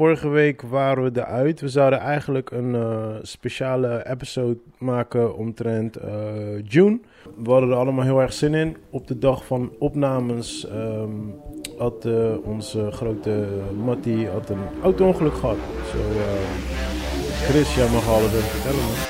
vorige week waren we eruit. We zouden eigenlijk een uh, speciale episode maken omtrent uh, June. We hadden er allemaal heel erg zin in. Op de dag van opnames um, had uh, onze grote Mattie had een auto-ongeluk gehad. Zo, Chris, jij mag alles even vertellen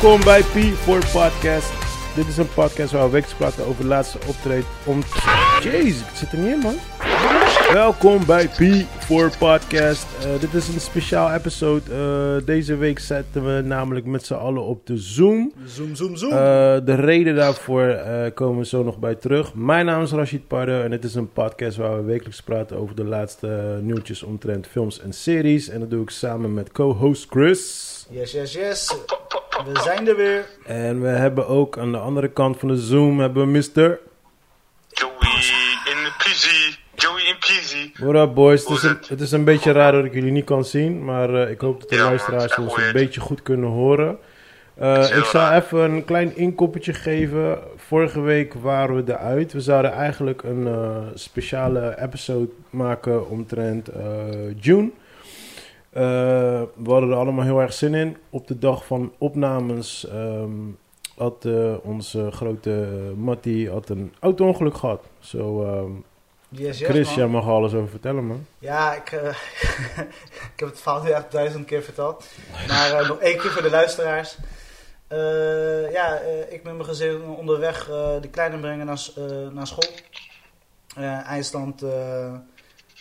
Welkom bij P4 Podcast. Dit is een podcast waar we wekelijks praten over de laatste optreden. Om... Jeez, ik zit er niet in, man. Welkom bij P4 Podcast. Uh, dit is een speciaal episode. Uh, deze week zetten we namelijk met z'n allen op de Zoom. Zoom, zoom, zoom. Uh, de reden daarvoor komen we zo nog bij terug. Mijn naam is Rashid Pardo en dit is een podcast waar we wekelijks praten over de laatste nieuwtjes omtrent films en series. En dat doe ik samen met co-host Chris. Yes, yes, yes. We zijn er weer. En we hebben ook aan de andere kant van de Zoom hebben we Mr. Joey in de Pizzy. Joey in Pizzy. What up boys? Het is, een, het is een beetje raar dat ik jullie niet kan zien. Maar uh, ik hoop dat de ja, luisteraars ons een beetje goed kunnen horen. Uh, ik zal even een klein inkoppertje geven. Vorige week waren we eruit. We zouden eigenlijk een uh, speciale episode maken omtrent June. Uh, we hadden er allemaal heel erg zin in. Op de dag van opnames um, had uh, onze grote Mattie had een auto-ongeluk gehad. Zo, so, um, yes, yes, Chris, jij mag alles over vertellen, man. Ja, ik, uh, ik heb het verhaal nu echt duizend keer verteld. Maar nog één keer voor de luisteraars. ja, ik met mijn gezin onderweg de kleine brengen naar, naar school. eindstand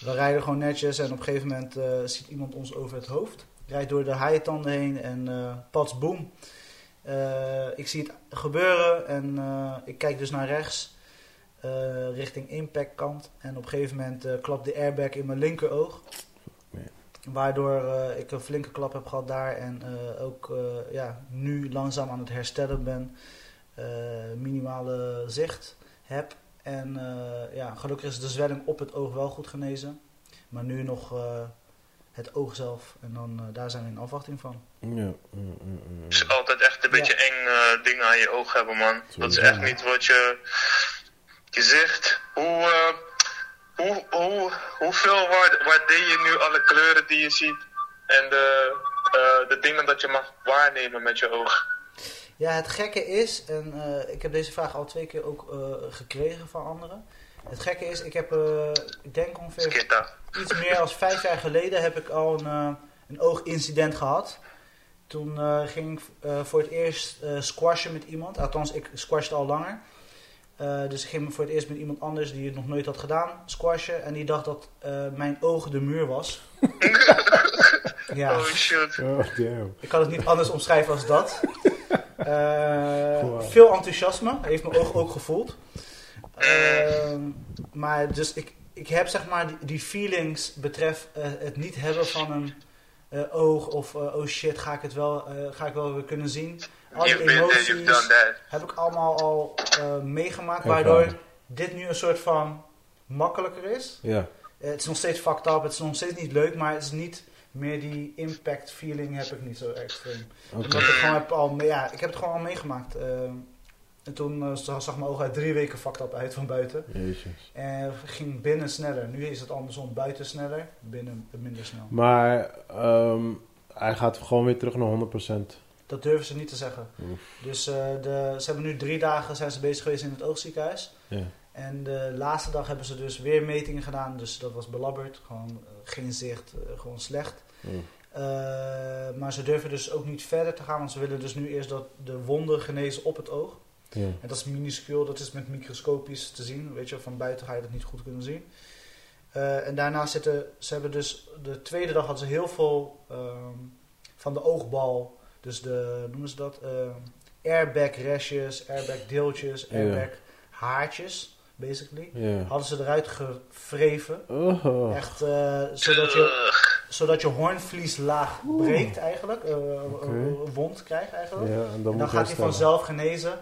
we rijden gewoon netjes en op een gegeven moment uh, ziet iemand ons over het hoofd. Rijdt door de haaientanden heen en uh, pats, boem. Uh, ik zie het gebeuren en ik kijk dus naar rechts, richting impact kant. En op een gegeven moment klapt de airbag in mijn linkeroog. Waardoor ik een flinke klap heb gehad daar en ook ja, nu langzaam aan het herstellen ben. minimale zicht heb. En uh, ja, gelukkig is de zwelling op het oog wel goed genezen. Maar nu nog uh, het oog zelf. En dan, uh, daar zijn we in afwachting van. Ja. Mm, Het is altijd echt een beetje eng dingen aan je oog hebben, man. Dat is echt niet wat je, je zegt. Hoe, hoe, hoe, hoeveel waardeer je nu alle kleuren die je ziet? En de, de dingen dat je mag waarnemen met je oog? Ja, het gekke is, en uh, ik heb deze vraag al twee keer ook uh, gekregen van anderen. Het gekke is, ik heb, uh, ik denk ongeveer iets meer dan vijf jaar geleden heb ik al een, een oogincident gehad. Toen ging ik voor het eerst squashen met iemand. Althans, ik squashte al langer. dus ik ging voor het eerst met iemand anders die het nog nooit had gedaan squashen. En die dacht dat mijn oog de muur was. ja. Oh shit. Oh, damn. Ik kan het niet anders omschrijven als dat. Uh, Veel enthousiasme, heeft mijn oog ook gevoeld. Uh, maar dus ik, ik heb zeg maar die, die feelings betreft uh, het niet hebben van een uh, oog of oh shit, ga ik het wel, ga ik wel weer kunnen zien. Al die emoties heb ik allemaal al meegemaakt, waardoor dit nu een soort van makkelijker is. Ja. het is nog steeds fucked up, het is nog steeds niet leuk, maar het is niet meer die impact feeling heb ik niet zo extreem. Okay. Omdat ik gewoon heb al, ja, ik heb het gewoon al meegemaakt. Uh, en toen uh, zag mijn oog uit drie weken fucked up uit van buiten. Jezus. En ging binnen sneller. Nu is het andersom, buiten sneller, binnen minder snel. Maar um, hij gaat gewoon weer terug naar 100%. Dat durven ze niet te zeggen. Oef. Dus uh, de, ze hebben nu drie dagen zijn ze bezig geweest in het oogziekenhuis. Ja. En de laatste dag hebben ze dus weer metingen gedaan. Dus dat was belabberd. Gewoon uh, geen zicht, gewoon slecht. Mm. Uh, maar ze durven dus ook niet verder te gaan. Want ze willen dus nu eerst dat de wonden genezen op het oog. Ja. En dat is minuscuul. Dat is met microscopisch te zien. Weet je, van buiten ga je dat niet goed kunnen zien. en daarna zitten... Ze hebben dus... De tweede dag hadden ze heel veel um, van de oogbal. Dus de... Noemen ze dat? airbag restjes, airbag deeltjes, airbag ja. haartjes basically. Yeah. Hadden ze eruit gevreven. Oh. Echt, uh, zodat je, zodat je hoornvlieslaag breekt eigenlijk, uh, wond krijgt eigenlijk. Ja, en dan, en dan gaat hij vanzelf genezen.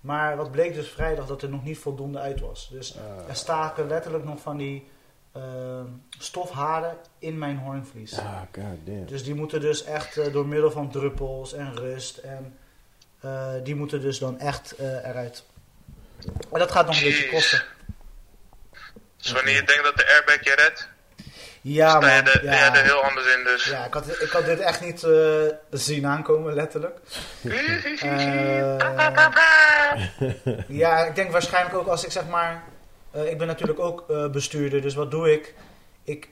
Maar wat bleek dus vrijdag dat er nog niet voldoende uit was. Dus Ah. er staken letterlijk nog van die uh, stofhaarden in mijn hoornvlies. Ah, god damn. Dus die moeten dus echt uh, door middel van druppels en rust en uh, die moeten dus dan echt eruit. Maar dat gaat nog een beetje kosten. Dus wanneer je denkt dat de airbag je redt, ja, je man, ja. er heel anders in dus. Ja, ik had, ik had dit echt niet uh, zien aankomen, letterlijk. uh, ja, ik denk waarschijnlijk ook als ik zeg maar... Uh, ik ben natuurlijk ook bestuurder, dus wat doe ik? ik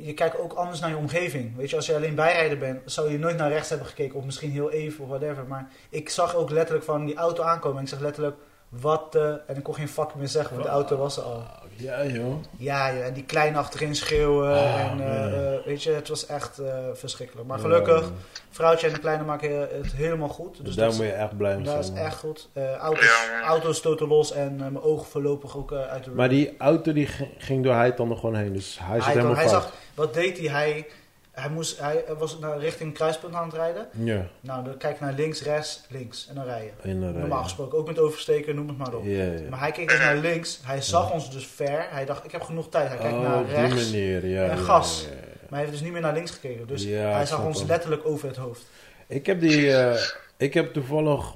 je kijkt ook anders naar je omgeving. Weet je, als je alleen bijrijden bent, zou je nooit naar rechts hebben gekeken. Of misschien heel even of whatever. Maar ik zag ook letterlijk van die auto aankomen. En ik zeg letterlijk, wat de... En ik kon geen fuck meer zeggen, want de auto was er al. Ja, joh. Ja, joh. En die klein achterin schreeuwen. Oh, en uh, uh, weet je, het was echt uh, verschrikkelijk. Maar gelukkig, Ja. vrouwtje en de kleine maken het helemaal goed. Dus Dus daar dat, moet je echt blij mee dat zijn. is man. echt goed. Auto's, auto's stoten los en mijn ogen voorlopig ook uit de Maar die auto die ging- door Heitanden gewoon heen. Dus hij zit hij, helemaal hij zag, wat deed hij? Hij, hij, moest, hij was naar richting kruispunt aan het rijden. Ja, Nou, dan kijk je naar links, rechts, links en dan rijden. Normaal gesproken, ook met oversteken, noem het maar op. Ja, ja. Maar hij keek dus naar links. Hij zag ons dus ver. Hij dacht, ik heb genoeg tijd. Hij kijkt oh, naar rechts. manier, ja. en ja, gas. ja, ja. Maar hij heeft dus niet meer naar links gekeken. Dus Ja, hij zag ons letterlijk over het hoofd. Ik heb die, eh, ik heb toevallig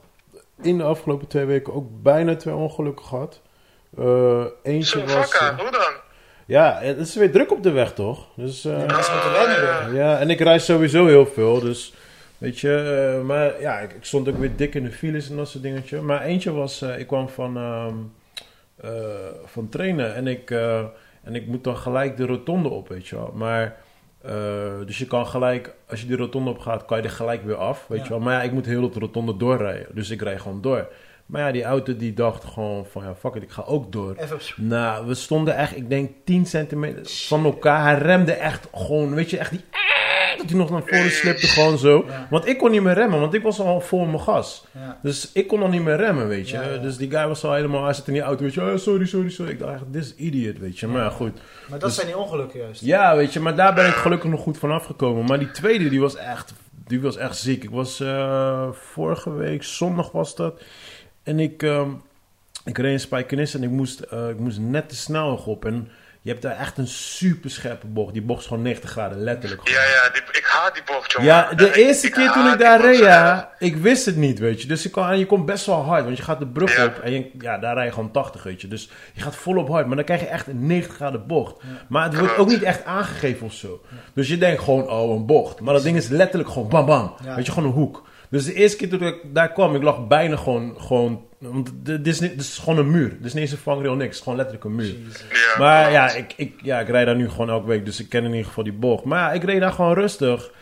in de afgelopen twee weken ook bijna twee ongelukken gehad. Eh, eentje Zo, was. vakka, eh, hoe dan? Ja, het is weer druk op de weg, toch? Dus, eh, Ja, mensen moeten wennen weer. ja, en ik reis sowieso heel veel, dus weet je. eh, maar ja, ik, ik stond ook weer dik in de files en dat soort dingetje. Maar eentje was, eh, ik kwam van, ehm, eh, van trainen en ik, en ik moet dan gelijk de rotonde op, weet je wel. Maar, dus je kan gelijk, als je die rotonde op gaat, kan je er gelijk weer af, weet Ja. je wel. Maar ja, ik moet heel de rotonde doorrijden, dus ik rij gewoon door. Maar ja, die auto die dacht gewoon van, ja, fuck it, ik ga ook door. Even... Nou, we stonden echt, ik denk 10 centimeter van elkaar. Hij remde echt gewoon, weet je, echt die... Dat hij nog naar voren slipte, gewoon zo. Ja. Want ik kon niet meer remmen, want ik was al vol in mijn gas. Ja. Dus ik kon nog niet meer remmen, weet je. Dus die guy was al helemaal, hij zit in die auto, weet je. Oh, sorry, sorry, sorry. Ik dacht echt, this idiot, weet je. Maar goed. Maar dat Dus- zijn die ongelukken juist. Ja, weet je, maar daar ben ik gelukkig nog goed van afgekomen. Maar die tweede, die was echt, die was echt ziek. Ik was eh, vorige week, zondag was dat. En ik, ehm, ik reed in Spijkenis en ik moest, eh, ik moest net de snelweg op. En je hebt daar echt een super scherpe bocht. Die bocht is gewoon 90 graden, letterlijk. Ja, ja, die, ik haat die bocht, jongen. Ja, de Ik- eerste ik keer toen ik daar reed, ja. ja, ik wist het niet, weet je. Dus ik kan, en je komt best wel hard, want je gaat de brug Ja. op en je, ja, daar rij je gewoon 80, weet je. Dus je gaat volop hard, maar dan krijg je echt een 90 graden bocht. Maar het wordt ook niet echt aangegeven of zo. Dus je denkt gewoon, oh, een bocht. Maar dat ding is letterlijk gewoon bam bam. Ja. Weet je, gewoon een hoek. Dus de eerste keer toen ik daar kwam, ik lag bijna gewoon, gewoon want dit is, niet, dit is gewoon een muur. Dit is niet eens een vangrail, niks. Het is gewoon letterlijk een muur. Ja. Maar ja ik, ik, ja, ik rijd daar nu gewoon elke week, dus ik ken in ieder geval die bocht. Maar ja, ik reed daar gewoon rustig.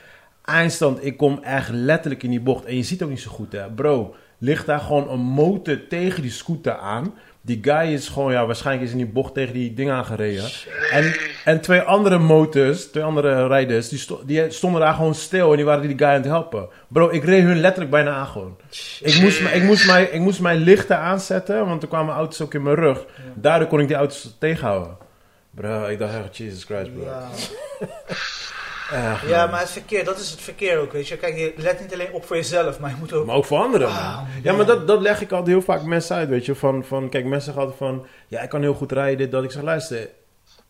Eindstand, ik kom echt letterlijk in die bocht. En je ziet ook niet zo goed, hè. Bro, ligt daar gewoon een motor tegen die scooter aan. Die guy is gewoon, ja, waarschijnlijk is in die bocht tegen die ding aangereden. En, en twee andere motors, twee andere rijders, die, sto- die stonden daar gewoon stil en die waren die guy aan het helpen. Bro, ik reed hun letterlijk bijna aan gewoon. Ik moest, ik, moest mij, ik moest mijn lichten aanzetten, want er kwamen auto's ook in mijn rug. Daardoor kon ik die auto's tegenhouden. Bro, ik dacht echt, Jesus Christ, bro. Ja. Echt, ja, maar het verkeer, dat is het verkeer ook, weet je. Kijk, je let niet alleen op voor jezelf, maar je moet ook... Maar ook voor anderen. Ah, ja, maar dat, dat leg ik altijd heel vaak mensen uit, weet je. Van, van, kijk, mensen zeggen altijd van, ja, ik kan heel goed rijden, dit, dat. Ik zeg, luister,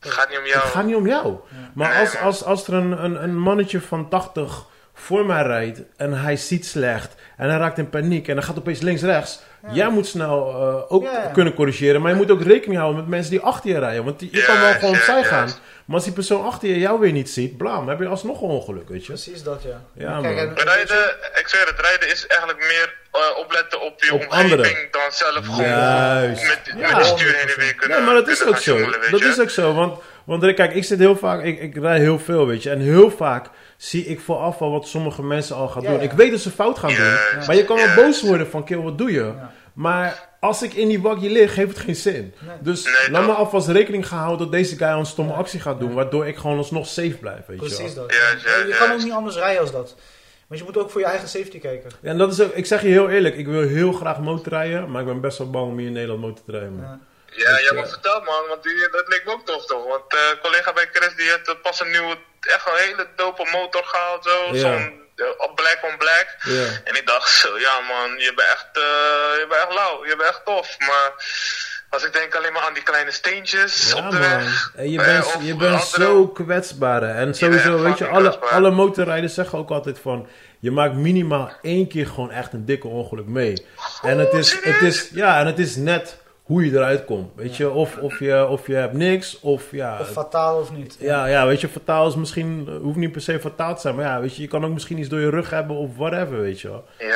Het gaat niet om het jou. gaat niet om jou. Maar als, als, als er een, een, een mannetje van 80 voor mij rijdt en hij ziet slecht en hij raakt in paniek en hij gaat opeens links-rechts. Jij moet snel eh, ook Ja, ja. kunnen corrigeren, maar je moet ook rekening houden met mensen die achter je rijden. Want die- je Ja, kan wel gewoon ja, opzij ja. gaan, maar als die persoon achter je jou weer niet ziet, blam, heb je alsnog een ongeluk, weet je. Precies dat, ja. Ja, Kijk, en- Rijden, ik zeg het, rijden is eigenlijk meer eh, opletten op je Op omgeving anderen. dan zelf gewoon Juist. met, Ja. met de stuur heen en weer kunnen Ja, maar dat is ook zo. Dat je. is ook zo, want, want kijk, ik zit heel vaak, ik, ik rij heel veel, weet je. En heel vaak zie ik vooraf al wat sommige mensen al gaan Ja, doen. ja. Ik weet dat ze fout gaan doen, maar je kan wel boos worden van, kill, wat doe je? Ja. Maar als ik in die wakje lig, heeft het geen zin. Nee. Dus Nee, laat me alvast rekening gaan houden dat deze guy een stomme actie gaat doen, waardoor ik gewoon alsnog safe blijf, weet je Precies wel. dat. Ja, je kan ook niet anders rijden als dat. Want je moet ook voor je eigen safety kijken. Ja, en dat is ook, ik zeg je heel eerlijk, ik wil heel graag motorrijden, maar ik ben best wel bang om hier in Nederland motor te rijden. man. Ja. Ja, jij mag vertellen man, want die, dat leek me ook tof toch. Want uh, collega bij Chris die heeft pas een nieuwe, echt een hele dope motor gehaald zo. Zo'n uh, black on black. En ik dacht zo, ja man, je bent echt, uh, je bent echt lauw, je bent echt tof. Maar als ik denk alleen maar aan die kleine steentjes Ja, op de man. weg. En je eh, bent, je bent andere- zo kwetsbaar. hè. En sowieso, weet je, alle, kwetsbaar. alle motorrijders zeggen ook altijd van... Je maakt minimaal één keer gewoon echt een dikke ongeluk mee. En het is, het is, ja, en het is net hoe je eruit komt. Weet je, of, of, je, of je hebt niks, of ja... Of fataal of niet. Ja, ja, weet je, fataal is misschien, eh, hoeft niet per se fataal te zijn, maar ja, weet je, je kan ook misschien iets door je rug hebben of whatever, weet je wel. Ja,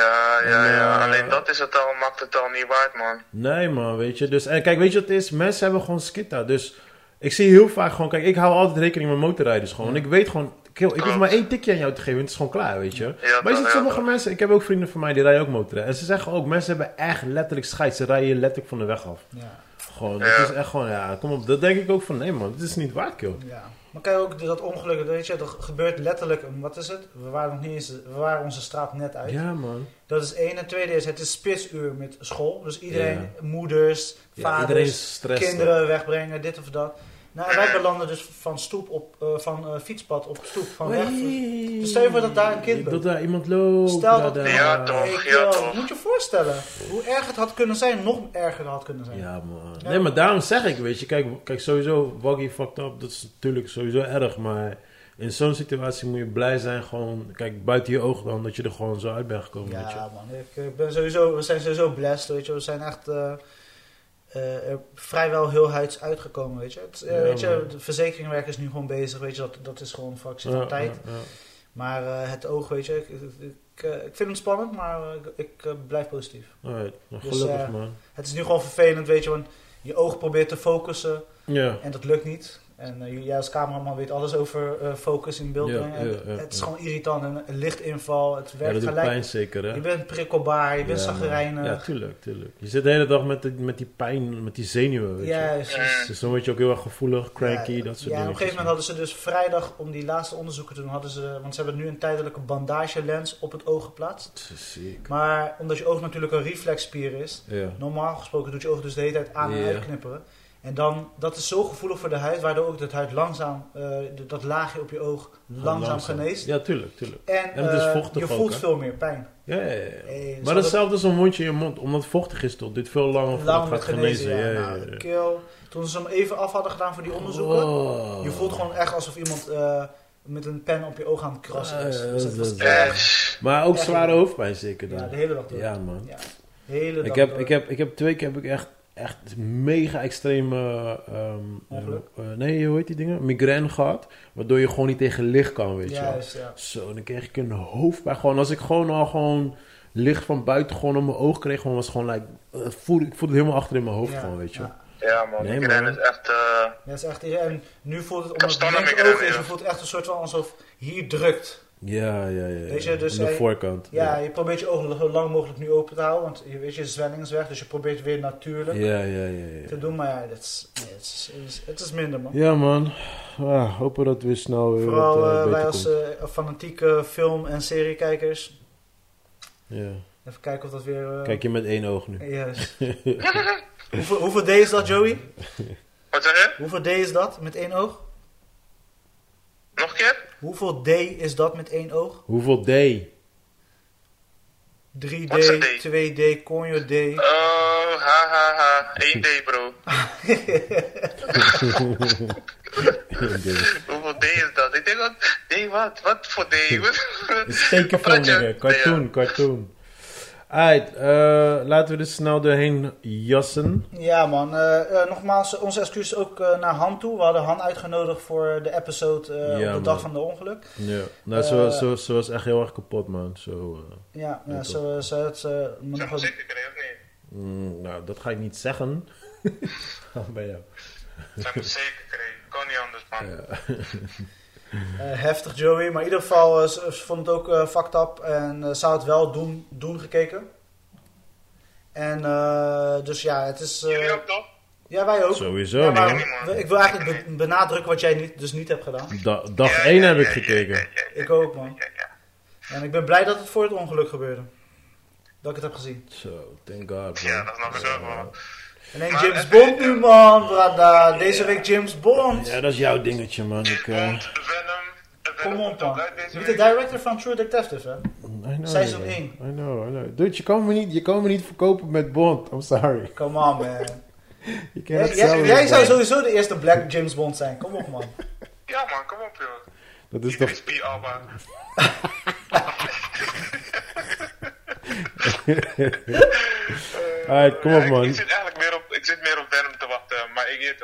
ja, En, ja. eh, Alleen dat is het al, maakt het al niet waard man. Nee, man, weet je. Dus, en kijk, weet je wat het is? Mensen hebben gewoon skitta. Dus ik zie heel vaak gewoon, kijk, ik hou altijd rekening met motorrijders gewoon. Ik weet gewoon, kill, ik hoef maar één tikje aan jou te geven en het is gewoon klaar, weet je. Ja, maar je ziet ja, sommige mensen, ik heb ook vrienden van mij die rijden ook motorrijden. En ze zeggen ook, mensen hebben echt letterlijk scheid. Ze rijden letterlijk van de weg af. Ja. Gewoon, Ja. het is echt gewoon, ja, kom op. Dat denk ik ook van, nee man, dit is niet waard, kill. ja. Maar kijk ook dat ongeluk, weet je, dat gebeurt letterlijk, wat is het? We waren nog niet eens, we waren onze straat net uit. Ja, man. Dat is één. En tweede is, het is spitsuur met school. Dus iedereen, Ja. moeders, Ja, vaders, iedereen kinderen wegbrengen, dit of dat. Nou, wij belanden dus van stoep op, eh, van eh, fietspad op stoep, van weg. Dus stel je voor dat daar een kind Dat loopt. daar iemand loopt. Stel ja, dat- daar- Ja, toch. Ja, kill, toch. moet je je voorstellen hoe erg het had kunnen zijn, nog erger had kunnen zijn. Ja, man. Ja. Nee, maar daarom zeg ik, weet je, kijk, kijk sowieso, Waggy fucked up, dat is natuurlijk sowieso erg, maar in zo'n situatie moet je blij zijn, gewoon, kijk, buiten je ogen dan, dat je er gewoon zo uit bent gekomen, weet je. Ja, man. Ik, ik ben sowieso, we zijn sowieso blessed, weet je. We zijn echt eh, eh, er vrijwel heel huids uitgekomen, weet je. Het, eh, Ja, weet je de verzekeringwerk is nu gewoon bezig, weet je. Dat, dat is gewoon vaak zit Ja, tijd. ja. Maar eh, het oog, weet je. Ik, ik, ik, vind het spannend, maar ik, ik, blijf positief. Alright, nou, Dus, gelukkig, man. Het is nu gewoon vervelend, weet je. Want je oog probeert te focussen Ja, en dat lukt niet. En eh, jij als cameraman weet alles over eh, focus in beeld Ja, brengen. Ja, ja, het is ja. gewoon irritant. En een lichtinval, het ja werkt dat gelijk. pijn zeker, hè. Je bent prikkelbaar, je bent Ja, zagrijnig. Ja, tuurlijk, tuurlijk. Je zit de hele dag met, de, met die pijn, met die zenuwen, weet je. Juist. Dus dan word je ook heel erg gevoelig, cranky, ja, dat soort ja, dingen. en op een gegeven moment hadden ze dus vrijdag, om die laatste onderzoeken te doen, hadden ze, want ze hebben nu een tijdelijke bandagelens op het oog geplaatst. Ziek. Maar omdat je oog natuurlijk een reflexspier is, Ja. normaal gesproken doet je oog dus de hele tijd aan en Ja. uitknipperen. En dan, dat is zo gevoelig voor de huid, waardoor ook dat huid langzaam, eh, dat laagje op je oog langzaam, geneest. Ja, tuurlijk, tuurlijk. En, En het is eh, vochtig je voelt veel meer pijn. Ja, ja, ja. Dus Maar dat- hetzelfde als een wondje in je mond, omdat het vochtig is toch? Dit veel langer lang gaat genezen, genezen. ja. Ja, ja, Nou, kill. Toen ze hem even af hadden gedaan voor die onderzoeken, Oh. Je voelt gewoon echt alsof iemand eh, met een pen op je oog aan het krassen is. Dus het was dat- echt, Maar ook Echt. zware hoofdpijn zeker dan. ja, de hele dag door. Ja, man. Ja, hele Ik dag heb, door. ik, heb, ik heb twee keer heb ik echt, echt mega extreme, ehm, eh, eh, nee, hoe heet die dingen? Migraine gehad. Waardoor je gewoon niet tegen licht kan, weet je wel. Juist, ja. Zo, dan kreeg ik een hoofdpijn. Gewoon als ik gewoon al gewoon licht van buiten gewoon op mijn oog kreeg, gewoon was gewoon like, eh, voelde, ik voelde het helemaal achter in mijn hoofd Ja, gewoon, weet je. Ja. Ja man, Nee, iedereen man. is echt... eh, Ja, is echt, en nu voelt het, omdat het migraine, oog is, voelt echt een soort van alsof hier drukt. Ja, ja, ja. Weet je, ja. dus Aan de hij- voorkant. Ja, je probeert je ogen zo lang mogelijk nu open te houden, want je weet je, zwelling is weg, dus je probeert weer natuurlijk Ja, ja, ja. ja. te doen, maar ja, het is, nee, het is, het is, het is minder man. Ja, man. Ah, hopen dat we snel weer Vooral wat, beter wij als eh, fanatieke film- en seriekijkers, Ja. even kijken of dat weer... eh, Kijk je met één oog nu. Juist. hoeveel, hoeveel D is dat, Joey? Wat zeg je? Hoeveel D is dat met één oog? Nog een keer? Hoeveel D is dat met één oog? Hoeveel D? 3D, Wat is een D? 2D, conjo D. Oh, ha ha ha. 1D bro. Hoeveel D is dat? Ik denk dat... D wat? Wat voor D? Het is tekenfilm. Cartoon, cartoon. Alright, eh, laten we er snel doorheen jassen. Ja man, Eh, eh, nogmaals onze excuses ook naar Han toe. We hadden Han uitgenodigd voor de episode eh, Ja, op de man. dag van de ongeluk. Ja. Nou, ze, was- ze, ze echt heel erg kapot, man. Zo, eh, Ja, ja Ja, zo, zo het, eh, me Zeg nog wat- zeker niet? mm, nou, dat ga ik niet zeggen. Bij jou. Zeg maar zeker kreeg. Kon niet anders man. Ja. eh, heftig Joey. Maar in ieder geval, eh, ze, ze vond het ook eh fucked up. En zou het wel doen, doen gekeken. En eh, dus ja, het is... eh, Jullie ook toch? ja, wij ook. Sowieso, Ja, maar man. ik wil eigenlijk be- benadrukken wat jij niet, dus niet hebt gedaan. Da- dag Ja, 1 ja, heb ik gekeken. ja, ja, ja, Ik ook, man. ja, ja. En ik ben blij dat het voor het ongeluk gebeurde. Dat ik het heb gezien. Zo, thank God, man. Ja, dat snap ik ook wel. En een James Bond nu, man, brada. Deze week James Bond. Ja, dat is jouw dingetje, man. Ik, uh... Bond, Venom. Kom op, man. Niet de director van True Detective, hè? I know, Seizoen man. 1. I know, I know. Dude, je kan me niet, je kan me niet verkopen met Bond. I'm sorry. Come on, man. Je kan Jij, zou sowieso de eerste Black James Bond zijn. Kom op, man. Ja man, kom op joh. Dat is toch... Idris B. Alba. Alright, kom op, ik- man. Ik, zit eigenlijk meer op, ik zit meer op Venom te wachten, maar ik, ik,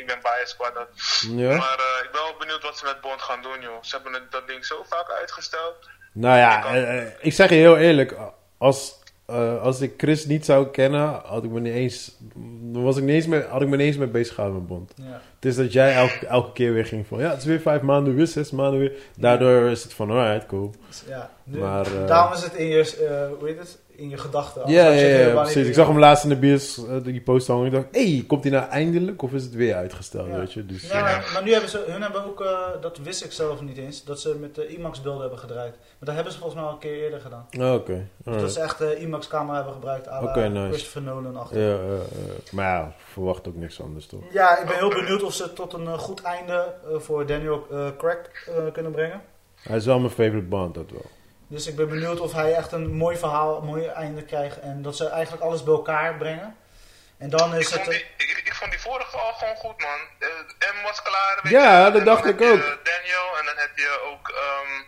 ik ben biased qua dat. Ja? Maar eh, ik ben wel benieuwd wat ze met Bond gaan doen joh. Ze hebben het, dat ding zo vaak uitgesteld. Nou ja, eh, eh, ik zeg je heel eerlijk. Als, eh, als ik Chris niet zou kennen, had ik me niet eens, was ik niet eens mee, had ik me niet eens mee bezig gehouden met Bond. Ja. Het is dat jij elke, elke keer weer ging van, ja, het is weer vijf maanden, weer zes maanden weer. Daardoor is het van, alright, cool. Dus ja. Nu, Maar, eh, daarom is het in je, eh, hoe heet het? In je gedachten. Ja, ja, ja, precies. Ik zag hem laatst in de bios, eh, die post hangen. Ik dacht, hé, hey, komt hij nou eindelijk of is het weer uitgesteld, Ja. weet je? Dus, Ja, maar, maar nu hebben ze, hun hebben ook, eh, dat wist ik zelf niet eens, dat ze met de IMAX beelden hebben gedraaid. Maar dat hebben ze volgens mij al een keer eerder gedaan. Oh, Oké, Dus dat ze echt de IMAX camera hebben gebruikt aan Oké, nice. Christopher Nolan achter. Ja, eh, eh, maar ja, verwacht ook niks anders, toch? Ja, ik ben heel benieuwd of ze het tot een eh, goed einde eh, voor Daniel eh, Craig eh, kunnen brengen. Hij is wel mijn favorite Bond, dat wel. Dus ik ben benieuwd of hij echt een mooi verhaal, een mooi einde krijgt. En dat ze eigenlijk alles bij elkaar brengen. En dan Ik is het... vond, die, ik, ik vond die vorige al gewoon goed man. Eh, M was klaar. weet Ja, je. dat dacht heb ik je ook. Daniel en dan heb je ook, ehm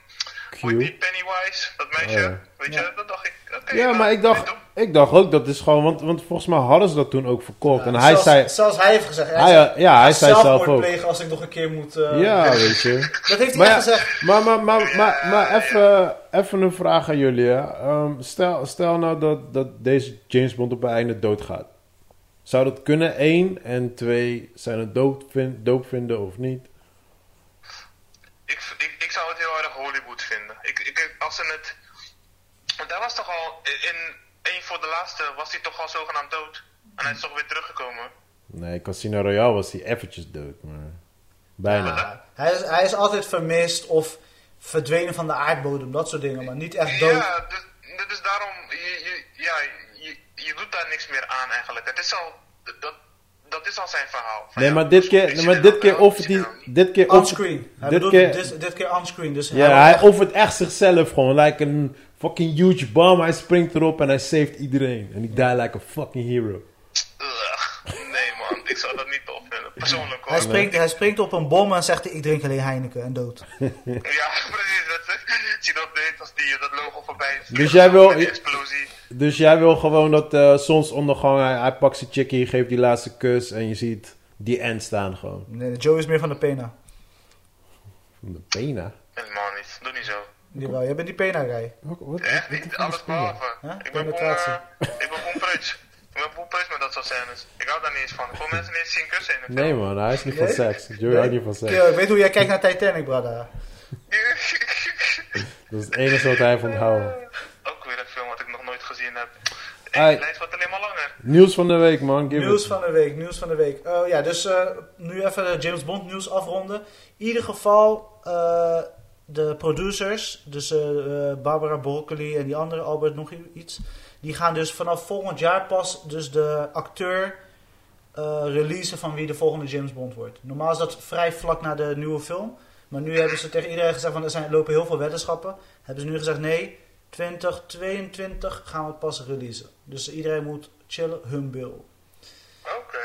Q. die Pennywise, dat meisje. Oh, ja. Weet Ja. je, dat dacht ik. oké, Ja, nou, maar ik dacht, ik dacht ook dat is gewoon, want, want volgens mij hadden ze dat toen ook verkocht. en ja, hij zelfs, zei, Zelfs hij heeft gezegd. Hij hij, zei, eh, ja, hij zei zelf ook. plegen als ik nog een keer moet... eh, Ja, weet je. Dat heeft hij Maar, echt ja, gezegd. maar, maar, maar, maar, maar even, even een vraag aan jullie. Hè. Ehm, stel, stel nou dat, dat deze James Bond op het einde doodgaat. Zou dat kunnen? één en twee, zijn het dood, vin- doop vinden of niet? Ik, ik, ik zou het heel erg Hollywood vinden. Ik, ik, als ze het. Want hij was toch al. In één voor de laatste was hij toch al zogenaamd dood. En hij is toch weer teruggekomen. Nee, Casino Royale was hij eventjes dood, maar bijna. Ja, hij, is, hij is altijd vermist of verdwenen van de aardbodem, dat soort dingen. Maar niet echt dood. Ja, dus, dus daarom. Je, je, ja, je, je doet daar niks meer aan eigenlijk. Het is al. Dat, dat is al zijn verhaal. Van, Nee, ja, maar dit keer, hij nee, maar dit keer offert hij, hij dit keer Onscreen. Hij dit keer, dit, dit keer onscreen. Dus ja, wil hij echt- offert echt zichzelf gewoon, like een fucking huge bomb. Hij springt erop en hij saved iedereen. En die die like a fucking hero. Ugh, nee man, ik zou dat niet tof vinden. Persoonlijk hoor. hij, springt, hij springt op een bom en zegt ik drink alleen Heineken en dood. Ja, precies. Dat, zie dat weet als die, dat logo voorbij is. Dus jij wil- explosie. Dus jij wil gewoon dat eh zonsondergang, hij, hij pakt zijn chickie, geeft die laatste kus en je ziet die end staan gewoon. Nee, Joe is meer van de pena. Van de pena. Helemaal niet. Doe niet zo. Jawel, jij bent die pena guy. Wat, wat, Echt niet. is Alles behalve. Huh? Ik ben gewoon, eh, ik ben gewoon. Ik ben gewoon preus met dat soort scènes. Ik hou daar niet eens van. Ik wil mensen niet eens zien kussen in de Nee man, hij is niet van seks. Joey houdt niet van seks. Yo, ik weet hoe jij kijkt naar Titanic, brother. film. Dat is het enige wat hij heeft onthouden. Ook weer een film wat ik nog nooit gezien heb. Ai. De lijst wordt alleen maar langer. Nieuws van de week man, give Nieuws it. van de week, nieuws van de week. Oh ja, dus eh, nu even de James Bond nieuws afronden. In ieder geval, eh, de producers, dus eh, Barbara Broccoli en die andere, Albert nog iets, die gaan dus vanaf volgend jaar pas dus de acteur eh releasen van wie de volgende James Bond wordt. Normaal is dat vrij vlak na de nieuwe film. Maar nu hebben ze tegen iedereen gezegd van er zijn, lopen heel veel weddenschappen. Hebben ze nu gezegd nee, 2022 gaan we het pas releasen. Dus iedereen moet chillen, hun bil. Oké.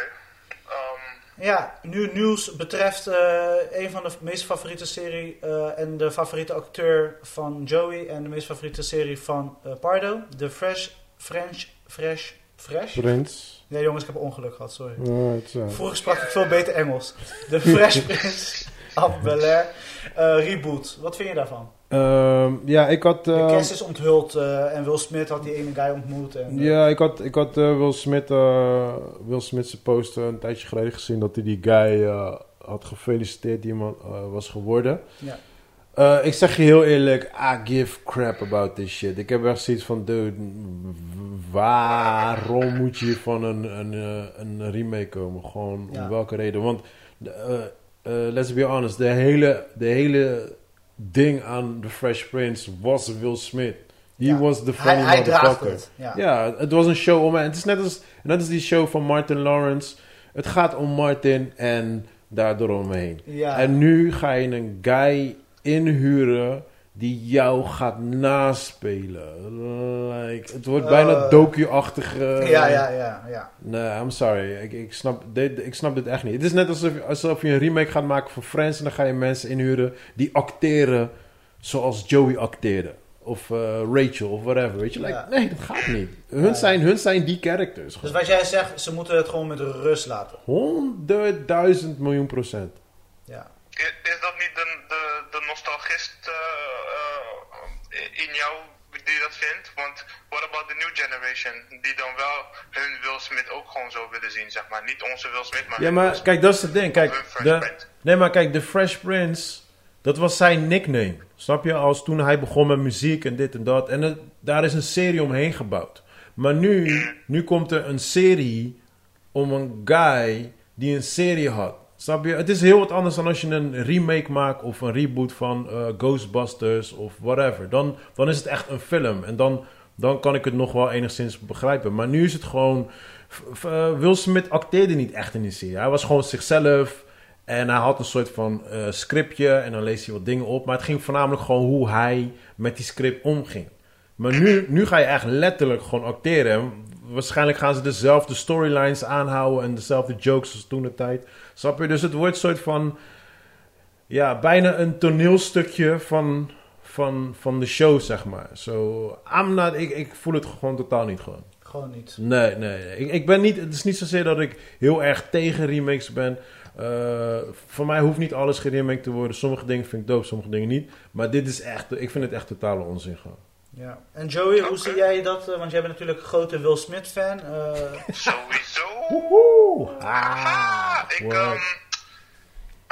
Ehm, Ja, nu nieuws betreft eh, een van de meest favoriete serie eh, en de favoriete acteur van Joey en de meest favoriete serie van eh, Pardo. De Fresh, French, Fresh, Fresh? Prins. Nee jongens, ik heb een ongeluk gehad, sorry. Vroeger sprak ik veel beter Engels. De Fresh Prince of Bel-Air eh, reboot. Wat vind je daarvan? Ehm, ja, ik had... De eh, cast is onthuld eh, en Will Smith had die ene guy ontmoet. En, eh, Ja, ik had, ik had eh, Will Smith, Will Smith's post een tijdje geleden gezien dat hij die guy had gefeliciteerd die iemand was geworden. Ja. Ik zeg je heel eerlijk, I give crap about this shit. Ik heb echt zoiets van, dude, waarom moet je van een, een, een remake komen? Gewoon Ja. om welke reden? Want, let's be honest, de hele, de hele ding aan The Fresh Prince was Will Smith. He Ja. was the funny hij motherfucker. het. Ja. Ja, het was een show om... En het is net als, net als die show van Martin Lawrence. Het gaat om Martin en daardoor omheen. Ja. En nu ga je een guy inhuren die jou gaat naspelen. Like, het wordt bijna Eh. docu-achtige... ja, ja, ja, ja. Nee, I'm sorry. Ik, ik, snap, dit, ik snap dit echt niet. Het is net alsof, alsof je een remake gaat maken voor Friends... en dan ga je mensen inhuren die acteren zoals Joey acteerde. Of eh, Rachel, of whatever. Weet je, like, Ja. nee, dat gaat niet. Hun, Ja. zijn, hun zijn die characters. Dus wat jij zegt, ze moeten het gewoon met rust laten. Honderdduizend miljoen procent. Ja. Is, is dat niet de, de, nostalgist eh, eh, in jou die dat vindt? Want what about the new generation? Die dan wel hun Will Smith ook gewoon zo willen zien, zeg maar. Niet onze Will Smith, maar Ja, maar kijk, dat is het ding. Kijk, de, nee, maar kijk, de Fresh Prince, dat was zijn nickname. Snap je? Als toen hij begon met muziek en dit en dat. En het- daar is een serie omheen gebouwd. Maar nu, nu komt er een serie om een guy die een serie had. Het is heel wat anders dan als je een remake maakt of een reboot van eh, Ghostbusters of whatever. Dan, dan is het echt een film. En dan, dan kan ik het nog wel enigszins begrijpen. Maar nu is het gewoon... eh, Will Smith acteerde niet echt in die serie. Hij was gewoon zichzelf. En hij had een soort van eh, scriptje. En dan lees hij wat dingen op. Maar het ging voornamelijk gewoon hoe hij met die script omging. Maar nu, nu ga je echt letterlijk gewoon acteren. En waarschijnlijk gaan ze dezelfde storylines aanhouden. En dezelfde jokes als toen de tijd. Snap je? Dus het wordt een soort van... Ja, bijna een toneelstukje van, van, van de show, zeg maar. So, I'm not, ik, ik voel het gewoon totaal niet gewoon. Gewoon niet. Nee, nee. nee. Ik, ik ben niet, het is niet zozeer dat ik heel erg tegen remakes ben. Eh, voor mij hoeft niet alles geremaked te worden. Sommige dingen vind ik dope, sommige dingen niet. Maar dit is echt, ik vind het echt totale onzin gewoon. Ja. En Joey, hoe Oké. zie jij dat? Eh, Want jij bent natuurlijk een grote Will Smith fan. Eh, Sowieso. Woehoe! Ah, ik, ehm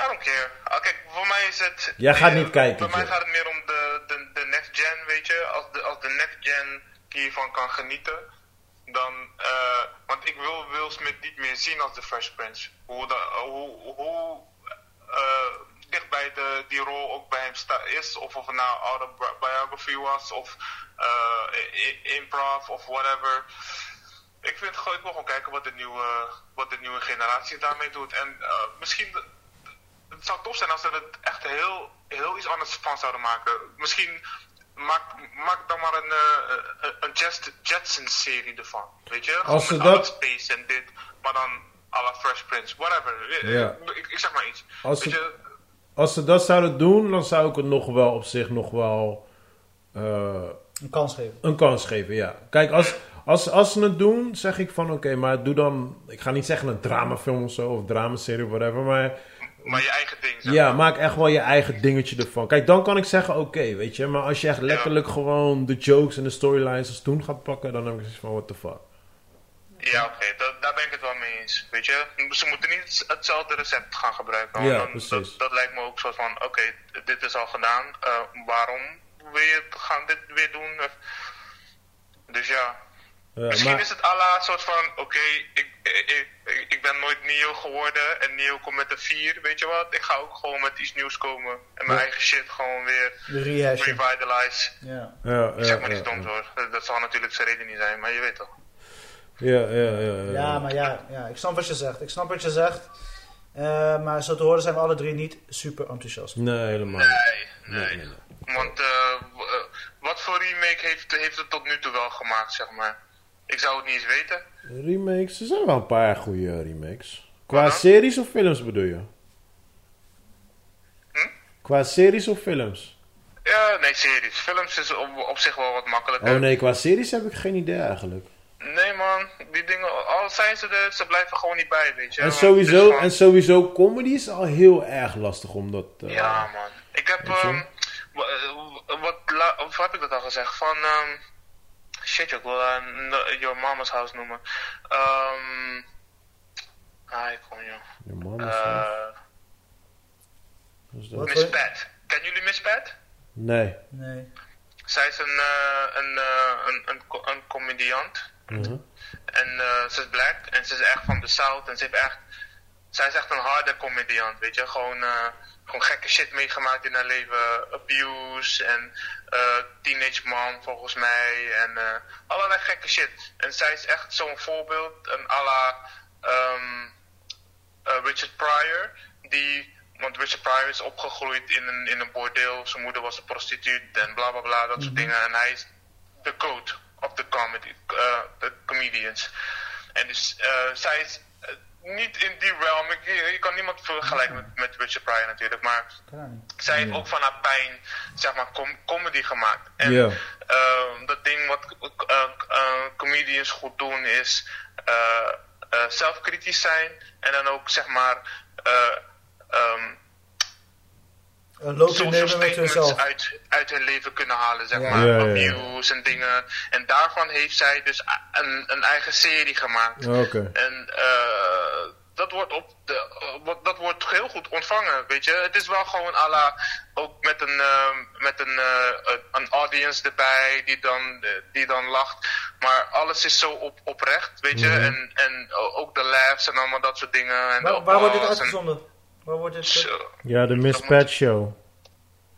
I don't care. Ah, kijk, voor mij is het... Jij gaat eh, niet kijken, Voor mij gaat het meer om de, de, de next gen, weet je. Als de, als de next gen hiervan kan genieten, dan... eh want ik wil Will Smith niet meer zien als de Fresh Prince. Hoe, de, hoe, hoe dichtbij de, die rol ook bij hem sta, is. Of of het nou autobiography was, of eh, improv, of whatever. Ik, vind, ik wil gewoon kijken wat de nieuwe, wat de nieuwe generatie daarmee doet. En eh, misschien, het zou tof zijn als ze het echt heel, heel iets anders van zouden maken. Misschien maak, maak dan maar een, eh, een- een Jets- Jetsons-serie ervan. Weet je? Als ze dat- space en dit, maar dan à la Fresh Prince, whatever. Ja. Ik, ik zeg maar iets. Als Weet je, Als ze dat zouden doen, dan zou ik het nog wel op zich nog wel eh, een kans geven. een kans geven, ja. Kijk, als, als, als ze het doen, zeg ik van oké, maar doe dan... Ik ga niet zeggen een dramafilm of zo, of dramaserie of whatever, maar... maar je eigen ding. Zeg Ja, maak echt wel je eigen dingetje ervan. Kijk, dan kan ik zeggen oké, weet je. Maar als je echt letterlijk gewoon de jokes en de storylines als toen gaat pakken, dan heb ik zoiets van what the fuck. Ja, oké, dat- daar ben ik het wel mee eens. Weet je, ze moeten niet hetzelfde recept gaan gebruiken. Ja, dan- precies. Dat, dat lijkt me ook zo van: oké, dit is al gedaan, eh, waarom wil je het gaan dit weer doen? Dus ja, Ja, misschien maar, is het à la soort van: oké, ik, ik, ik, ik ben nooit Neo geworden en Neo komt met een 4, weet je wat? Ik ga ook gewoon met iets nieuws komen en mijn Ja. eigen shit gewoon weer revitalize. Ja. ja, zeg maar ja, iets doms hoor, dat, dat zal natuurlijk zijn reden niet zijn, maar je weet toch. Ja, ja, ja, ja. Ja, maar ja, ja, ik snap wat je zegt. Ik snap wat je zegt. Eh, maar zo te horen zijn we alle drie niet super enthousiast. Nee, helemaal niet. Nee, nee. Nee, nee, nee. Want eh, eh, wat voor remake heeft, heeft het tot nu toe wel gemaakt, zeg maar? Ik zou het niet eens weten. Remakes, er zijn wel een paar goede remakes. Qua series of films bedoel je? Hm? Qua series of films? Ja, nee, series. Films is op, op zich wel wat makkelijker. Oh nee, qua series heb ik geen idee eigenlijk. Nee, man. Die dingen, al zijn ze er, ze blijven gewoon niet bij, weet je. En is sowieso, gewoon- en sowieso comedy is al heel erg lastig om dat... eh, Ja, man. Ik heb, ehm, eh, wat, of heb ik dat al gezegd? Van, ehm, shit, ik wil no- Your Mama's House noemen. Ehm, ah, ik kom, joh. Dat. Wat? Miss Pat. Kennen jullie Miss Pat? Nee. Nee. Zij is een, eh, een, eh, een, een, een comediant. Mhm. En eh, ze is black en ze is echt van de South. En ze heeft echt. Zij is echt een harde comediant, weet je. Gewoon. eh, gewoon gekke shit meegemaakt in haar leven. Abuse en uh, teenage mom volgens mij. En allerlei gekke shit. En zij is echt zo'n voorbeeld. Een à la um, uh, Richard Pryor. Die, want Richard Pryor is opgegroeid in een, in een bordeel. Zijn moeder was een prostituut en bla bla bla. Dat soort dingen. En hij is de code of the comedy, de comedians. En dus zij is niet in die realm. Ik, je kan niemand vergelijken met, met Richard Pryor natuurlijk. Maar zij heeft ook van haar pijn, zeg maar, com comedy gemaakt. En yeah. uh, dat ding wat uh, uh, comedians goed doen is zelfkritisch zijn. En dan ook, zeg maar, um, een social statements uit, uit hun leven kunnen halen, zeg maar. Ja, Abuse en dingen. En daarvan heeft zij dus een, een eigen serie gemaakt. Okay. En uh, dat wordt op de, uh, dat wordt heel goed ontvangen, weet je. Het is wel gewoon à la, ook met een, uh, met een, een audience erbij die dan, die dan lacht. Maar alles is zo op, oprecht, weet je. Mm -hmm. En, en ook de laughs en allemaal dat soort dingen. En waar, waar wordt dit uitgezonden? Wordt. Ja, de Miss Pat Show.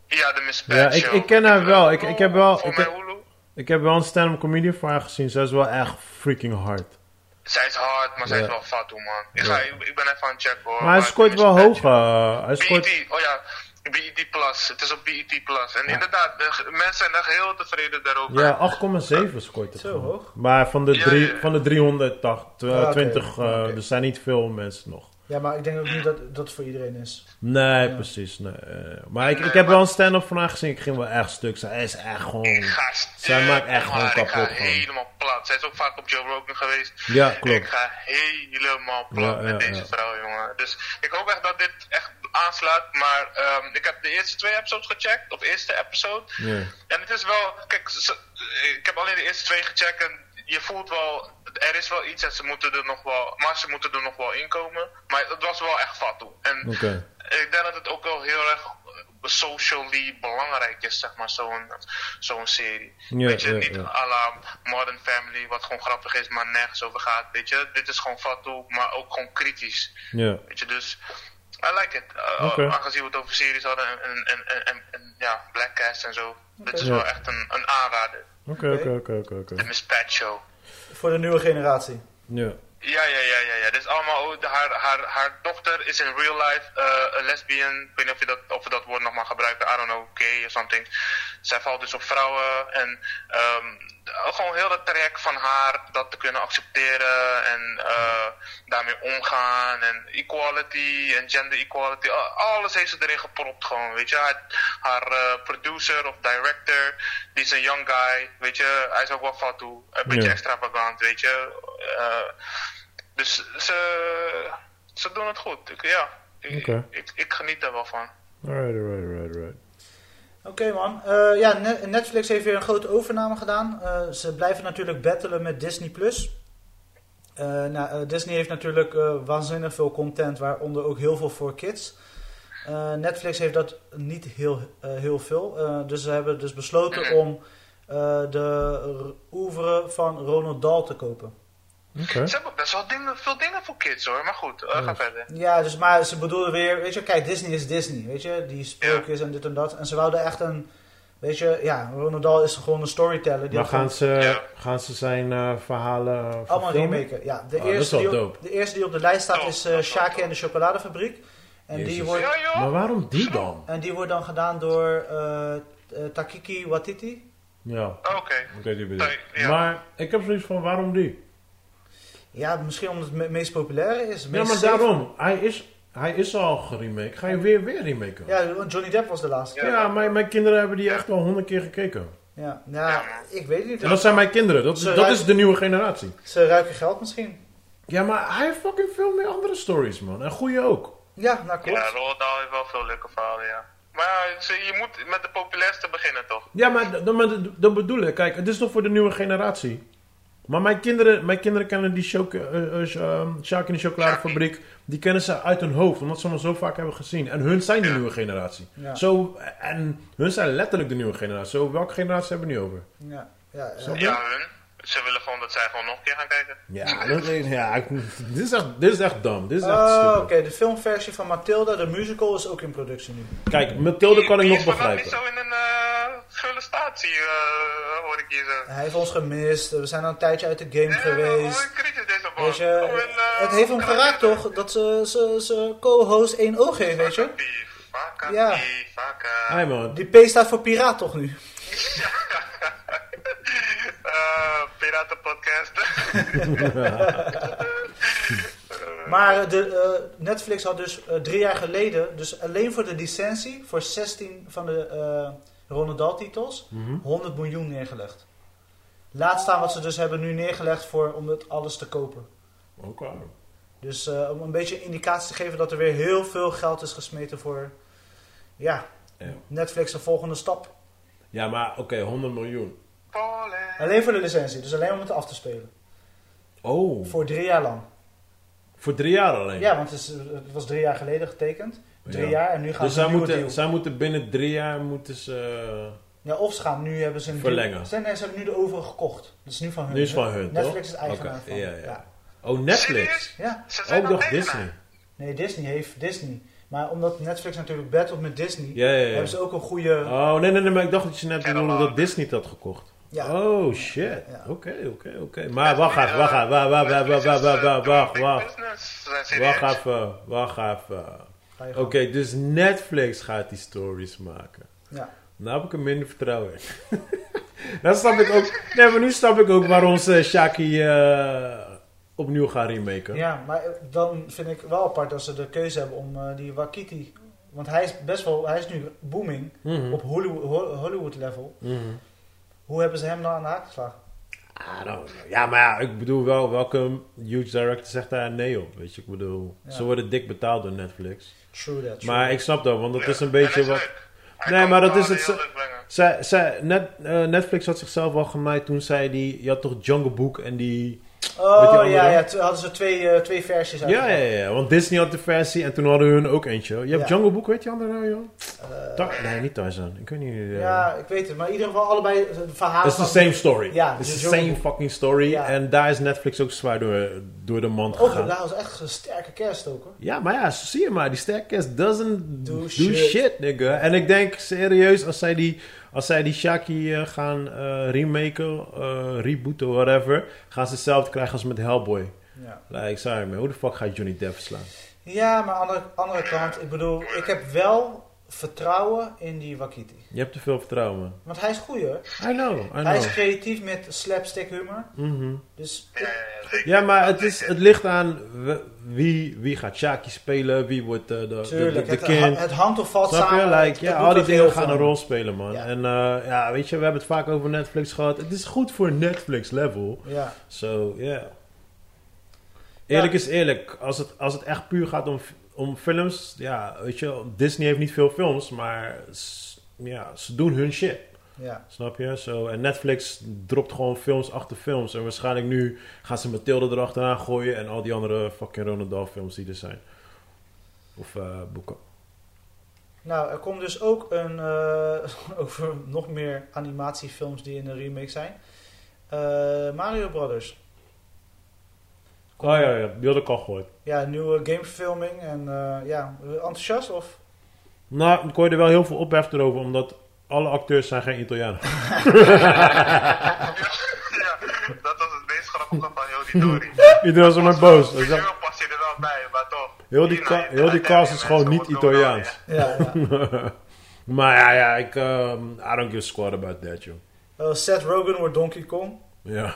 Ja, de Miss Pat Ja, ik, Show. ik ken haar wel. Ik, ik heb wel... Voor Ik heb, Hulu. ik heb wel een stand-up comedian van haar gezien. Zij is wel echt freaking hard. Zij is hard, maar zij is wel fat, man. Ik, ga, ik, ik ben even aan het checken, hoor. Maar hij scoort wel hoog. Eh, hij scoort... BET, oh ja, BET Plus. Het is op BET Plus. En inderdaad, de, mensen zijn echt heel tevreden daarover. Ja, 8,7 scoort het. Zo gewoon. hoog? Maar van de, Ja, drie, van de 320, Ah, oké. 20, eh, Oké. er zijn niet veel mensen nog. Ja, maar ik denk ook niet dat dat voor iedereen is. Nee, Ja. precies. Nee. eh, maar ik, ik heb wel een stand-up van haar gezien. Ik ging wel echt stuk. Zij is echt gewoon... Ik ga Zij maakt echt gewoon maar Ik kapot. ga gewoon. helemaal plat. Zij is ook vaak op Joe Rogan geweest. Ja, Ik klopt. ga helemaal plat Ja, met ja, deze ja. vrouw, jongen. Dus ik hoop echt dat dit echt aanslaat. Maar ehm, ik heb de eerste twee episodes gecheckt. Of eerste episode. Ja. En het is wel, kijk, ik heb alleen de eerste twee gecheckt en je voelt wel, er is wel iets en ze moeten er nog wel, maar ze moeten er nog wel in komen. Maar het was wel echt fat toe. En ik denk dat het ook wel heel erg socially belangrijk is, zeg maar, zo'n zo'n serie. Ja, weet je, ja, niet ja. à la Modern Family, wat gewoon grappig is, maar nergens over gaat, weet je. Dit is gewoon fat toe, maar ook gewoon kritisch. Ja. Weet je, dus I like it. Uh, Oké. Aangezien we het over series hadden en, en, en, en, ja, Black Cast en zo. Dit is wel echt een, een aanrader. Oké, oké, oké, oké, De oké. Show. Voor de nieuwe generatie. Ja. Ja, ja, ja, ja, ja. Dit is allemaal, ook- haar, haar, haar dochter is in real life eh, een lesbian. Ik weet niet of, je dat, of we dat woord nog maar gebruiken. I don't know, gay of something. Zij valt dus op vrouwen en ehm, gewoon heel het traject van haar dat te kunnen accepteren en eh, daarmee omgaan en equality en gender equality. Alles heeft ze erin gepropt gewoon, weet je. Haar, haar eh, producer of director, die is een young guy, weet je. Hij is ook wel fat toe, een beetje Ja. extravagant, weet je. Eh, dus ze, ze doen het goed. Ik, ja, ik, Oké. ik, ik geniet er wel van. Alright, alright, alright, alright. Oké man, Eh, ja, Ne- Netflix heeft weer een grote overname gedaan. Eh, ze blijven natuurlijk battelen met Disney+. Plus. Eh, nou, eh, Disney heeft natuurlijk eh, waanzinnig veel content, waaronder ook heel veel voor kids. Eh, Netflix heeft dat niet heel, eh, heel veel. Eh, dus ze hebben dus besloten om eh, de oeuvre van Ronald Dahl te kopen. Oké. Ze hebben best wel dingen, veel dingen voor kids hoor, maar goed, ga verder. Ja, dus maar ze bedoelden weer, weet je, kijk, Disney is Disney, weet je, die sprookjes en dit en dat. En ze wouden echt een, weet je, ja, Ronald Dahl is gewoon een storyteller. Die Maar had gewoon- gaan ze, Ja. gaan ze zijn eh, verhalen Allemaal remaken. Ja, de, Ah, dat is eerste wel die op, dope. de eerste die op de lijst staat is eh Shaki en de chocoladefabriek. En die, wordt, Ja joh, Maar waarom die dan? en die wordt dan gedaan door eh, eh, Takiki Watiti. Ja, oké. bedoel. Ja. Maar ik heb zoiets van, waarom die? Ja, misschien omdat het me- meest populaire is. Ja, maar safe. daarom. Hij is, hij is al geremake. Ga je weer weer remaken? Ja, want Johnny Depp was de laatste. Ja, mijn, mijn kinderen hebben die echt al honderd keer gekeken. Ja, ja, ik weet het niet. En dat zijn mijn kinderen. Dat, is- dat ruiken- is de nieuwe generatie. Ze ruiken geld misschien. Ja, maar hij heeft fucking veel meer andere stories, man. En goede ook. Ja, nou klopt. Ja, Roald Dahl heeft wel veel leuke verhalen, ja. Maar ja, je moet met de populairste beginnen toch? Ja, maar, dat bedoel ik. Kijk, het is toch voor de nieuwe generatie. Maar mijn kinderen, mijn kinderen kennen die eh, eh, eh, Sjaak in de chocoladefabriek. Die kennen ze uit hun hoofd, omdat ze hem zo vaak hebben gezien. En hun zijn de nieuwe generatie. Ja. Zo, en hun zijn letterlijk de nieuwe generatie. Zo, welke generatie hebben we nu over? Ja, ja, ja. Snap je? Ja, hun. Ze willen gewoon dat zij gewoon nog een keer gaan kijken. Ja, dat, ja ik, dit, is echt, dit is echt dom. Dit is echt Oh, Oké, de filmversie van Matilda, de musical, is ook in productie nu. Kijk, Mathilde kan ik nog is vandaag begrijpen. niet zo in een eh gulle statie, eh, hoor ik hier zo. Hij heeft ons gemist, we zijn al een tijdje uit de game Eh, geweest. kritisch deze man? Weet je, Oh, en, eh, het heeft hem geraakt toch, dat ze, ze, ze co-host één oog heeft, weet je? Ja. man. Die P staat voor piraat toch nu? Eh, Piratenpodcast. Maar eh, de, eh, Netflix had dus drie jaar geleden, dus alleen voor de licentie, voor 16 van de eh Ronald Dahl titels, Mhm. 100 miljoen neergelegd. Laat staan wat ze dus hebben nu neergelegd voor, om het alles te kopen. Oké. Dus eh, om een beetje een indicatie te geven dat er weer heel veel geld is gesmeten voor ja, Ja. Netflix de volgende stap. Ja, maar oké, 100 miljoen. Polen. Alleen voor de licentie, dus alleen om het af te spelen. Oh, Voor drie jaar lang. voor drie jaar alleen? Ja, want het, is, het was drie jaar geleden getekend. Drie Ja. jaar en nu gaan Dus ze een zij nieuwe deal. moeten, zij moeten binnen drie jaar moeten ze... Ja, of ze gaan nu hebben ze een Verlengen. deal- Ze, nee, ze hebben nu de overige gekocht. Dat is nu van hun. Nu is van hun, Netflix toch? is eigenaar van. ja, ja. Oh, Netflix. Ja. Ze zijn Ook nog. Disney. Nee, Disney heeft Disney. Maar omdat Netflix natuurlijk battelt met Disney, Ja, ja, ja. hebben ze ook een goede... Oh, nee, nee, nee, maar ik dacht dat je net bedoelde dat Disney het had gekocht. Ja. Oh shit. Oké, oké, oké. Maar wacht even, wacht even. Wacht, wacht, wacht, wacht, wacht. Wacht even, wacht even. Oké, dus Netflix gaat die stories maken. Ja. Nou heb ik er minder vertrouwen in. Dan nou snap ik ook. Nee, maar nu snap ik ook waar ze Shaki eh, opnieuw gaan remaken. Ja, maar dan vind ik wel apart dat ze de keuze hebben om eh, die Wakiti. Want hij is best wel, hij is nu booming mhm. op Hollywood, Hollywood level. Mm. Hoe hebben ze hem dan aan de haak geslagen? Ja, maar ja, ik bedoel wel, welke huge director zegt daar nee op? Weet je, ik bedoel, Ja. ze worden dik betaald door Netflix. True that. True Maar ik snap dat, want dat Ja, is een en beetje wat... leuk. Nee, maar dat is het. Zij, zij, net, eh, Netflix had zichzelf al genaaid toen zij die... Je had toch Jungle Book en die... Oh ja, ja, toen hadden ze twee, eh, twee versies Ja, ja, uitgebracht. ja, want Disney had de versie en toen hadden hun ook eentje. Je hebt Ja. Jungle Book, weet je andere nou, joh? Tar- nee, niet Tarzan. Ik weet niet... eh, Ja, ik weet het. Maar in ieder geval allebei verhaal Het is the same story. Ja, Het is the Jungle same fucking story. Ja. En daar is Netflix ook zwaar door, door de mand Oh, gegaan. dat was echt een sterke kerst ook hoor. Ja, maar ja, zie je maar, die sterkest doesn't do, Do shit. shit. nigga. En ik denk serieus, als zij die, als zij die Shaki eh, gaan eh, remaken, eh, rebooten, whatever, gaan ze hetzelfde krijgen als met Hellboy. Ja, Like, sorry man, hoe de fuck gaat Johnny Depp slaan? ja maar aan de andere kant, ik bedoel, ik heb wel vertrouwen in die Wakiti. Je hebt te veel vertrouwen. Want hij is goed hoor. I know, I Hij is know. creatief met slapstick humor. Mhm. Dus Ja, maar het, is, het ligt aan wie, wie gaat Shaki spelen, wie wordt eh, de, de, de, tuurlijk, de het, kind. het hangt of valt Snap je? samen. Like, ja, al die dingen gaan een rol spelen, man. Ja. En eh, ja, weet je, we hebben het vaak over Netflix gehad. Het is goed voor Netflix level. Ja, So, yeah. Eerlijk is eerlijk. Als het, als het echt puur gaat om, om films, ja, weet je, Disney heeft niet veel films, maar ja, ze doen hun shit. ja. Snap je? So, en Netflix dropt gewoon films achter films. En waarschijnlijk nu gaan ze Mathilde erachteraan gooien en al die andere fucking Ronald Dahl films die er zijn. Of eh, boeken. Nou, er komt dus ook een, eh, over nog meer animatiefilms die in de remake zijn. Eh, Mario Brothers. Oh ja, ja, die had ik al gehoord. Ja, nieuwe gameverfilming en eh, ja, enthousiast of? Nou, ik hoorde er wel heel veel ophef erover, omdat alle acteurs zijn geen Italianen. Ja, dat was het meest grappige van heel die story. Iedereen was er maar boos. Zegt, Visueel pas je er wel bij, maar toch. Heel die, ka- heel die cast is gewoon niet Italiaans. Ja, ja. maar ja, ja, ik, ehm, I don't give a squat about that, joh. Eh, Seth Rogen wordt Donkey Kong. Ja.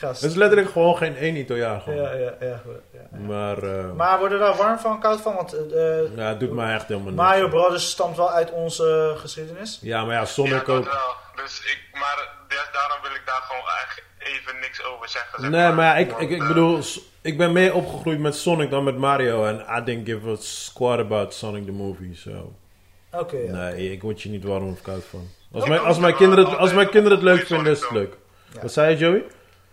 Het is letterlijk gewoon geen één Italiaan. Gewoon. ja, ja, ja, goed, ja. Maar, eh, Maar worden we daar warm van, koud van? Want eh, eh, ja, het doet mij echt helemaal niks. Mario Brothers stamt wel uit onze geschiedenis. Ja, maar ja, Ja, Sonic dat ook. wel. Dus ik, maar daarom wil ik daar gewoon echt even niks over zeggen. zeg Nee, maar ja, ik, Want, ik, ik eh, bedoel, ik ben meer opgegroeid met Sonic dan met Mario. En I didn't give a squat about Sonic the movie, so... Oké, ja. Nee, ik word je niet warm of koud van. Als mijn, als mijn kinderen, als mijn kinderen het leuk vinden, is het leuk. Ja. Wat zei je, Joey?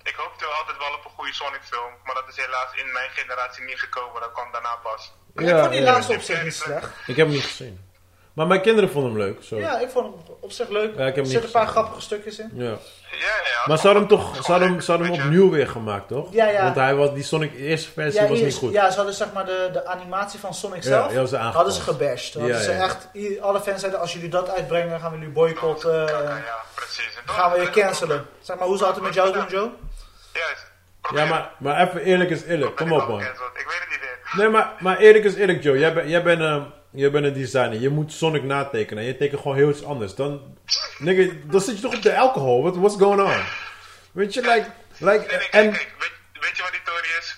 Ik hoopte altijd wel op een goede Sonic film, maar dat is helaas in mijn generatie niet gekomen. Dat kwam daarna pas. ik vond die ja. laatste op zich niet slecht. Ik heb hem niet gezien. Maar mijn kinderen vonden hem leuk, zo. Ja, ik vond hem op zich leuk. Ja, ik heb hem er zitten een paar grappige stukjes in. Ja. Ja, ja. Maar ze hadden hem toch ze hadden, hem- ze hadden hem een opnieuw weer gemaakt, toch? Ja, ja. Want hij was, die Sonic eerste versie Ja, was niet goed. ja, ze hadden zeg maar de, de animatie van Sonic Ja, zelf. hadden ze hadden ze gebashed. Hadden Ja, ze ja. echt, alle fans zeiden als jullie dat uitbrengen, gaan we jullie boycotten. eh, Ja, ja, precies. En gaan we je cancelen. Zeg maar, hoe zou het met jou doen, Joe? Juist. Ja, maar, maar even eerlijk is eerlijk. Kom op, man. Ik weet het niet meer. Nee, maar, maar eerlijk is eerlijk, Joe. Jij, bent jij, bent een, jij bent een designer. Je moet Sonic natekenen. Je tekent gewoon heel iets anders. Dan, nigga, dan zit je toch op de alcohol. What, what's going on? Weet je, like... like Nee, nee, en, kijk, kijk. Weet, weet je wat die theorie is?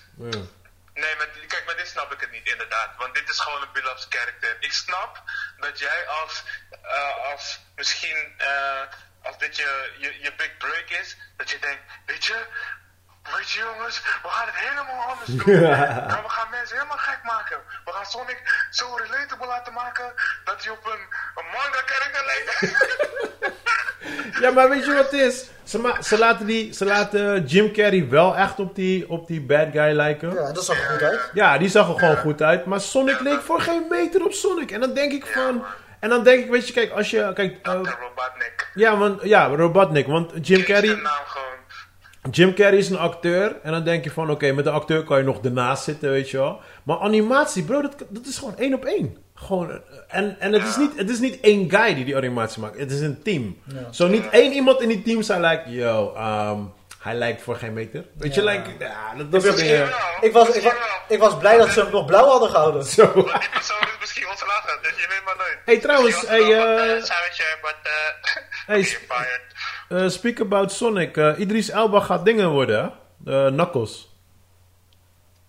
Nee, maar kijk, maar dit snap ik het niet, inderdaad. Want dit is gewoon een beloved character. Ik snap dat jij als, eh, als misschien, eh, als dit je, je, je big break is, dat je denkt, weet je, weet je jongens, we gaan het helemaal anders doen. Nou, we gaan mensen helemaal gek maken. We gaan Sonic zo relatable laten maken, dat hij op een, een manga character lijkt. Ja, maar weet je wat het is? Ze, ze, laten die, ze laten Jim Carrey wel echt op die, op die bad guy lijken. Ja, dat zag er goed uit. Ja, die zag er gewoon goed uit. Maar Sonic leek voor geen meter op Sonic. En dan denk ik van... En dan denk ik, weet je, kijk, als je... Kijk, De Robotnik. ja, want, ja, Robotnik. Want Jim Is de Carrey... Jim Carrey is een acteur. En dan denk je van, oké, met de acteur kan je nog ernaast zitten, weet je wel. Maar animatie, bro, dat, dat is gewoon één op één. Gewoon, en en het, is niet, het is niet één guy die die animatie maakt. Het is een team. Zo niet één iemand in die team zou lijken, yo, ehm, hij lijkt voor geen meter. Weet je, Ja. like, ja, dat. Ik was, ik, was, ik was blij dat ze hem nog blauw hadden gehouden. Zo. Die persoon is misschien ontslagen, dus je weet maar nooit. Hey, trouwens, hey, eh, eh, eh, Hey, Eh, speak about Sonic. Eh, Idris Elba gaat dingen worden, hè? Eh, Knuckles.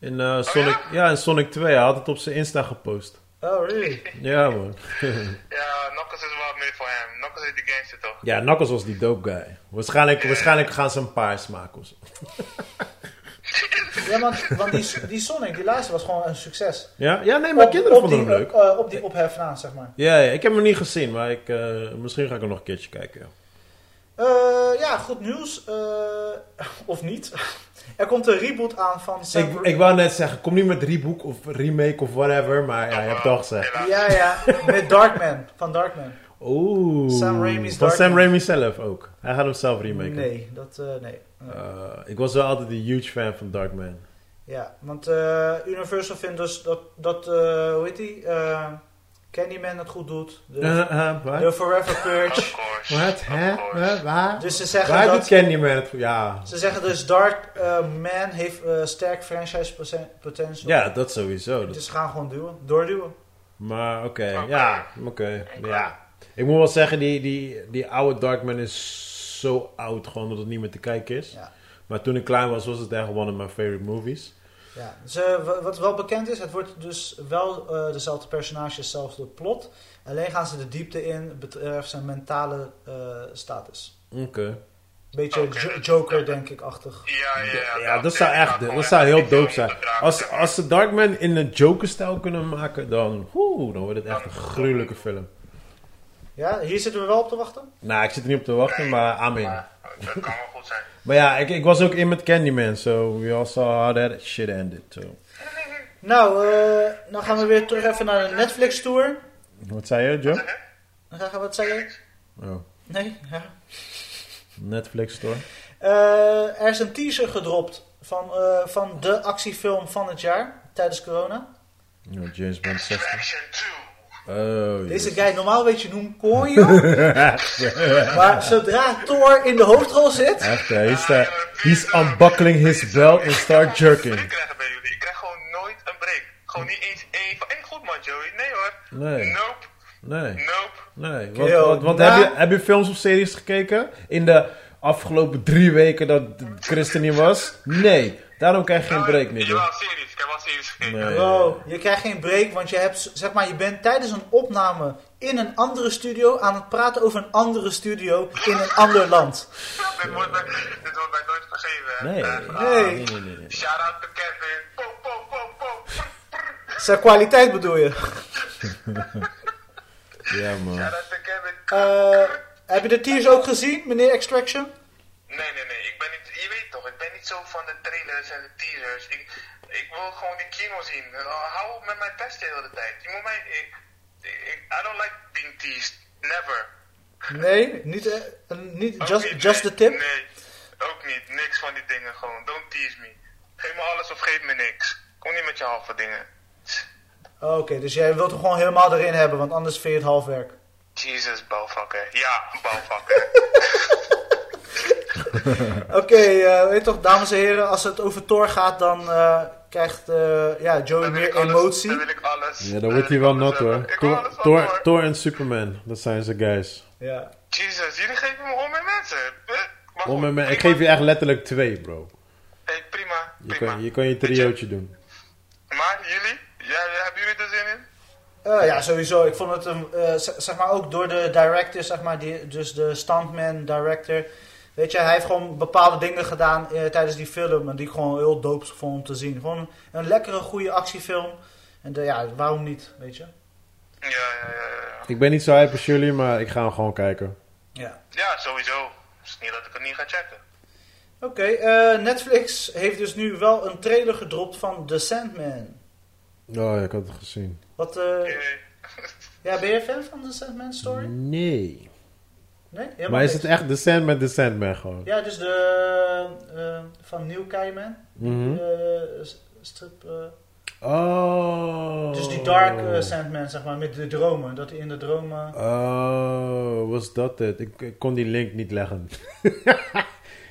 In eh, Sonic, ja? in Sonic 2. Hij had het op zijn Insta gepost. Oh, really? Ja, man. Ja, Knuckles is wel meer voor hem. Knuckles is die gangster toch? ja, Knuckles was die dope guy. Waarschijnlijk, waarschijnlijk gaan ze een paars maken of zo. Ja, want, want die, die Sonic, die laatste was gewoon een succes. Ja, ja nee, mijn Op- kinderen op vonden die, hem leuk. eh, op die ophef na, zeg maar. Ja, ja, ik heb hem niet gezien, maar ik, eh, misschien ga ik er nog een keertje kijken. ja. Eh, ja, goed nieuws. eh, of niet. Er komt een reboot aan van Sam... Ik, ik wou net zeggen, kom niet met rebook of remake of whatever, maar ja, je hebt het al gezegd. Ja, ja, met Darkman. Van Darkman. Oeh. Sam Raimi's Van Sam. Raimi zelf ook. Hij gaat hem zelf remaken. Nee, dat... eh, nee. Eh, ik was wel altijd een huge fan van Darkman. Ja, want eh, Universal vindt dus dat, dat eh, hoe heet die? Candyman het goed doet. De, Eh, eh, de Forever Purge. Wat? Hè? waar? Dus ze zeggen waar dat- doet Candyman het voor? Ja. Ze zeggen dus Dark eh, Man heeft eh, sterk franchise poten- potential. ja, dat sowieso. Dus ze gaan gewoon duwen, doorduwen. Maar oké, ja, oké. Ja. Ik moet wel zeggen, die, die, die oude Darkman is zo oud gewoon dat het niet meer te kijken is. Ja. Maar toen ik klein was, was het echt one of my favorite movies. Ja. Dus, eh, wa- wat wel bekend is, het wordt dus wel eh, dezelfde personage, hetzelfde plot. Alleen gaan ze de diepte in betreft zijn mentale eh, status. Oké. Beetje Oké, Jo- dat- Joker, denk ik, achtig. Ja, ja, ja. Ja, dat zou echt, dat zou heel dope zijn. Als, als ze Darkman in een Joker-stijl kunnen maken, dan, dan wordt het echt een gruwelijke film. Ja, hier zitten we wel op te wachten. Nou, ik zit er niet op te wachten, maar amen. Maar dat kan wel goed zijn. Maar ja, ik, ik was ook in met Candyman, so we all saw how that shit ended. So. Nou, eh, dan gaan we weer terug even naar de Netflix tour. Wat zei je, Joe? Dan gaan we, wat zei je? Oh, Nee? Ja. Netflix store. Eh, er is een teaser gedropt van, eh, van de actiefilm van het jaar tijdens corona. Oh, James Bond 60. Action 2. Oh, Deze guy, normaal weet je noem Konjo. maar zodra Thor in de hoofdrol zit, Echt, hè, he's, uh, he's unbuckling his belt and start Ik jerking. krijg bij jullie. Ik krijg gewoon nooit een break. Gewoon niet eens één van, goed man Joey. Nee hoor. Nee. Nope. Nee, Nope. nee. Want, Yo, want, want na- heb, je, heb je films of series gekeken in de afgelopen drie weken dat Christen niet was? Nee, daarom krijg je geen break meer. Jawel, series. Ik heb wel series gekeken. Je krijgt geen break, want je hebt, zeg maar, je bent tijdens een opname in een andere studio aan het praten over een andere studio in een ander land. Dit, wordt mij, dit wordt mij nooit vergeven. hè. Nee, Eh, nee, Nee. nee, nee, nee. nee. Shout out to Kevin. Pop, pop, pop, pop. Zijn kwaliteit bedoel je? Ja, man. Shout out to Kevin. Eh, heb je de teasers ook gezien, meneer Extraction? Nee, nee, nee. Ik ben niet, ik ben niet zo van de trailers en de teasers. Ik, ik wil gewoon die kino zien. Uh, hou op met mijn pest de hele tijd. Je moet mij, ik, ik, I don't like being teased. Never. Nee, niet, uh, niet just, niet, just nee. the tip? Nee, ook niet. Niks van die dingen gewoon. Don't tease me. Geef me alles of geef me niks. Kom niet met je halve dingen. Oh, Oké, dus jij wilt hem gewoon helemaal erin hebben, want anders vind je het half werk. Jesus, bouwvakker. Ja, bouwvakker. Oké, eh, weet toch, dames en heren, als het over Thor gaat, dan eh, krijgt eh, ja, Joey Dan meer alles- emotie. Dan wil ik alles. Ja, dan wordt hij wel nat hoor. Thor, en Superman, dat zijn ze guys. Ja. Jesus, jullie geven me om met mensen. Maar man, ik geef je echt letterlijk twee, bro. Hey, prima, Je prima. kan je, kan je triootje doen. Maar jullie? Ja, hebben jullie er zin in? Eh, ja, sowieso. Ik vond het, een, eh, zeg maar, ook door de director, zeg maar, die, dus de stuntman, director. Weet je, hij heeft gewoon bepaalde dingen gedaan eh, tijdens die film en die ik gewoon heel dope vond om te zien. Gewoon een lekkere, goede actiefilm. En de, ja, waarom niet, weet je? Ja, ja, ja, ja. ja. Ik ben niet zo hype als jullie, maar ik ga hem gewoon kijken. Ja. Ja, sowieso. Het is niet dat ik het niet ga checken. Oké, eh, Netflix heeft dus nu wel een trailer gedropt van The Sandman. Oh ja, ik had het gezien. Wat, eh, Eh, ja, ben je fan van The Sandman story? Nee. Nee? Helemaal Maar is niks? het echt The Sandman, The Sandman gewoon? Ja, dus de, eh, van Neil Gaiman. Eh, s- strip... eh, Oh. Dus die Dark eh, Sandman, zeg maar, met de dromen. Dat hij in de dromen... Oh, was dat het? Ik, ik kon die link niet leggen.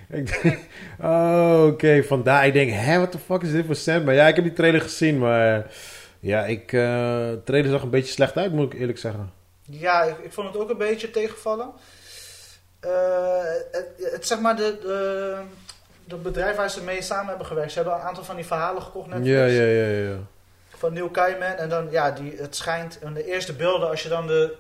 Ik- oh, oké, vandaar. Ik denk, hè, what the fuck is dit voor Sandman? Ja, ik heb die trailer gezien, maar... Ja, ik... eh, de trailer zag een beetje slecht uit, moet ik eerlijk zeggen. Ja, ik, ik vond het ook een beetje tegenvallen. Eh, het, het, zeg maar, de, de, de bedrijf waar ze mee samen hebben gewerkt. Ze hebben een aantal van die verhalen gekocht, Netflix. Ja, ja, ja, ja. Van Neil Gaiman. En dan, ja, die, het schijnt... En de eerste beelden, als je dan de,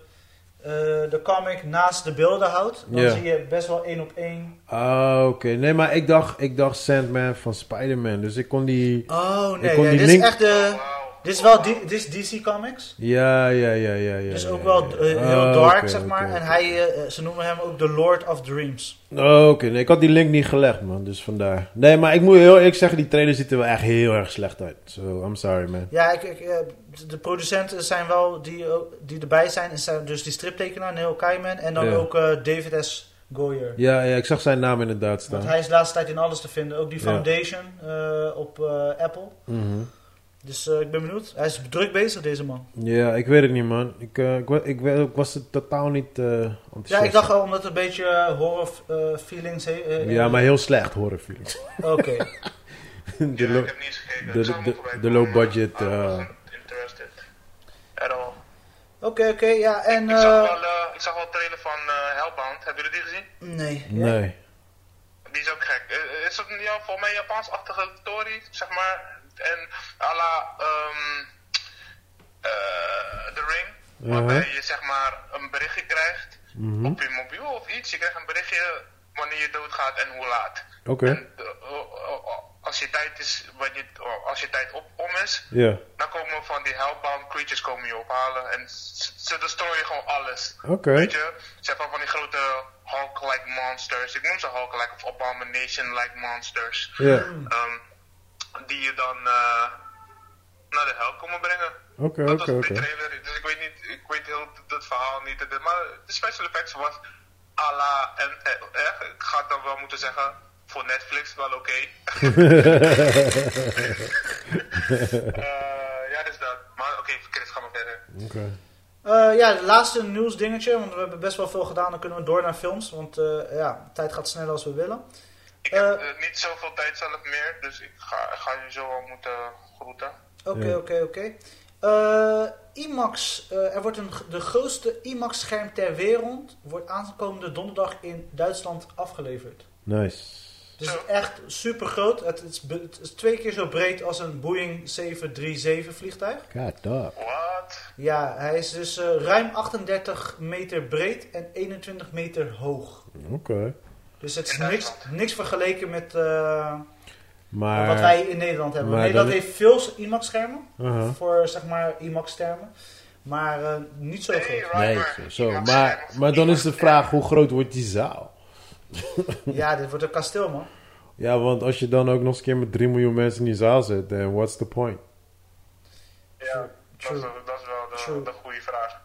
eh, de comic naast de beelden houdt... Dan zie je best wel één op één... Ah, oké. Nee, maar ik dacht, ik dacht Sandman van Spider-Man, dus ik kon die... Oh, Ik nee. kon ja, die dit link- is echt de... Dit is wel dit is DC Comics. Ja, ja, ja, ja, ja. dus ook wel eh, heel Ah, dark, zeg maar. En hij, eh, ze noemen hem ook de Lord of Dreams. Oh, Oké, nee, ik had die link niet gelegd, man. Dus vandaar. Nee, maar ik moet heel eerlijk zeggen, die trailer ziet er wel echt heel erg slecht uit. So, I'm sorry, man. Ja, ik, ik, eh, de producenten zijn wel die, die erbij zijn. Dus die striptekenaar, Neil Gaiman. En dan Ja. ook eh, David S. Goyer. Ja, ja, ik zag zijn naam inderdaad Want staan. hij is de laatste tijd in alles te vinden. Ook die Ja. Foundation eh, op eh, Apple. Mhm. Dus eh, ik ben benieuwd. Hij is druk bezig, deze man. Ja, ik weet het niet, man. Ik, eh, ik, ik, wa- ik was er totaal niet eh enthousiast. Ja, ik dacht al omdat het een beetje horror eh, feelings heeft. Ja, maar heel slecht horrorfilms. Oké. de, Ja, lo- niet Het low budget, eh, interested. At all. Oké, oké. Ja, en... ik, zag eh, wel, ik zag wel een trailer van eh, Hellbound. Hebben jullie die gezien? nee. Nee. Die is ook gek. Is het een ja, voor mij Japaansachtige story, zeg maar? En à la eh, The Ring, waarbij je zeg maar een berichtje krijgt Mhm. op je mobiel of iets. Je krijgt een berichtje wanneer je doodgaat en hoe laat. Oké. En eh, als je tijd is, wanneer, als je tijd op, om is, Ja. dan komen van die hellbound creatures komen je ophalen en ze, ze destroyen gewoon alles. Oké. Weet je, ze hebben van die grote Hulk-like monsters. Ik noem ze Hulk-like of Abomination-like monsters. Ja. Ehm, die je dan eh, naar de hel komen brengen. Oké, dat oké, was de oké. trailer. Dus ik weet niet, ik weet heel dat verhaal niet. Maar de special effects was à la, en eh, eh, ik ga het dan wel moeten zeggen, voor Netflix wel oké. Eh, ja, dus dat. Maar oké, Chris, ga maar verder. Oké. Eh, ja, het laatste nieuwsdingetje, want we hebben best wel veel gedaan. Dan kunnen we door naar films, want eh, ja, de tijd gaat sneller als we willen. Ik Eh. heb eh, niet zoveel tijd zelf meer, dus ik ga, ik ga je zo wel moeten groeten. Oké, oké, oké. Eh, IMAX, eh, er wordt een, de grootste IMAX-scherm ter wereld, wordt aankomende donderdag in Duitsland afgeleverd. Nice. Het is echt super groot. Het is, het is twee keer zo breed als een Boeing 737 vliegtuig. God, dog. Wat? Ja, hij is dus eh, ruim 38 meter breed en 21 meter hoog. Oké. Dus het is niks, niks vergeleken met eh, Maar... wat wij in Nederland hebben. maar Nederland dan- heeft veel IMAX-schermen Aha. voor zeg maar IMAX-termen, maar eh, niet zo groot. Nee, maar zo, Maar, maar dan is de vraag, hoe groot wordt die zaal? Ja, dit wordt een kasteel, man. Ja, want als je dan ook nog eens een keer met 3 miljoen mensen in die zaal zit, then what's the point? Ja, dat is, True. dat is wel de, de goede vraag.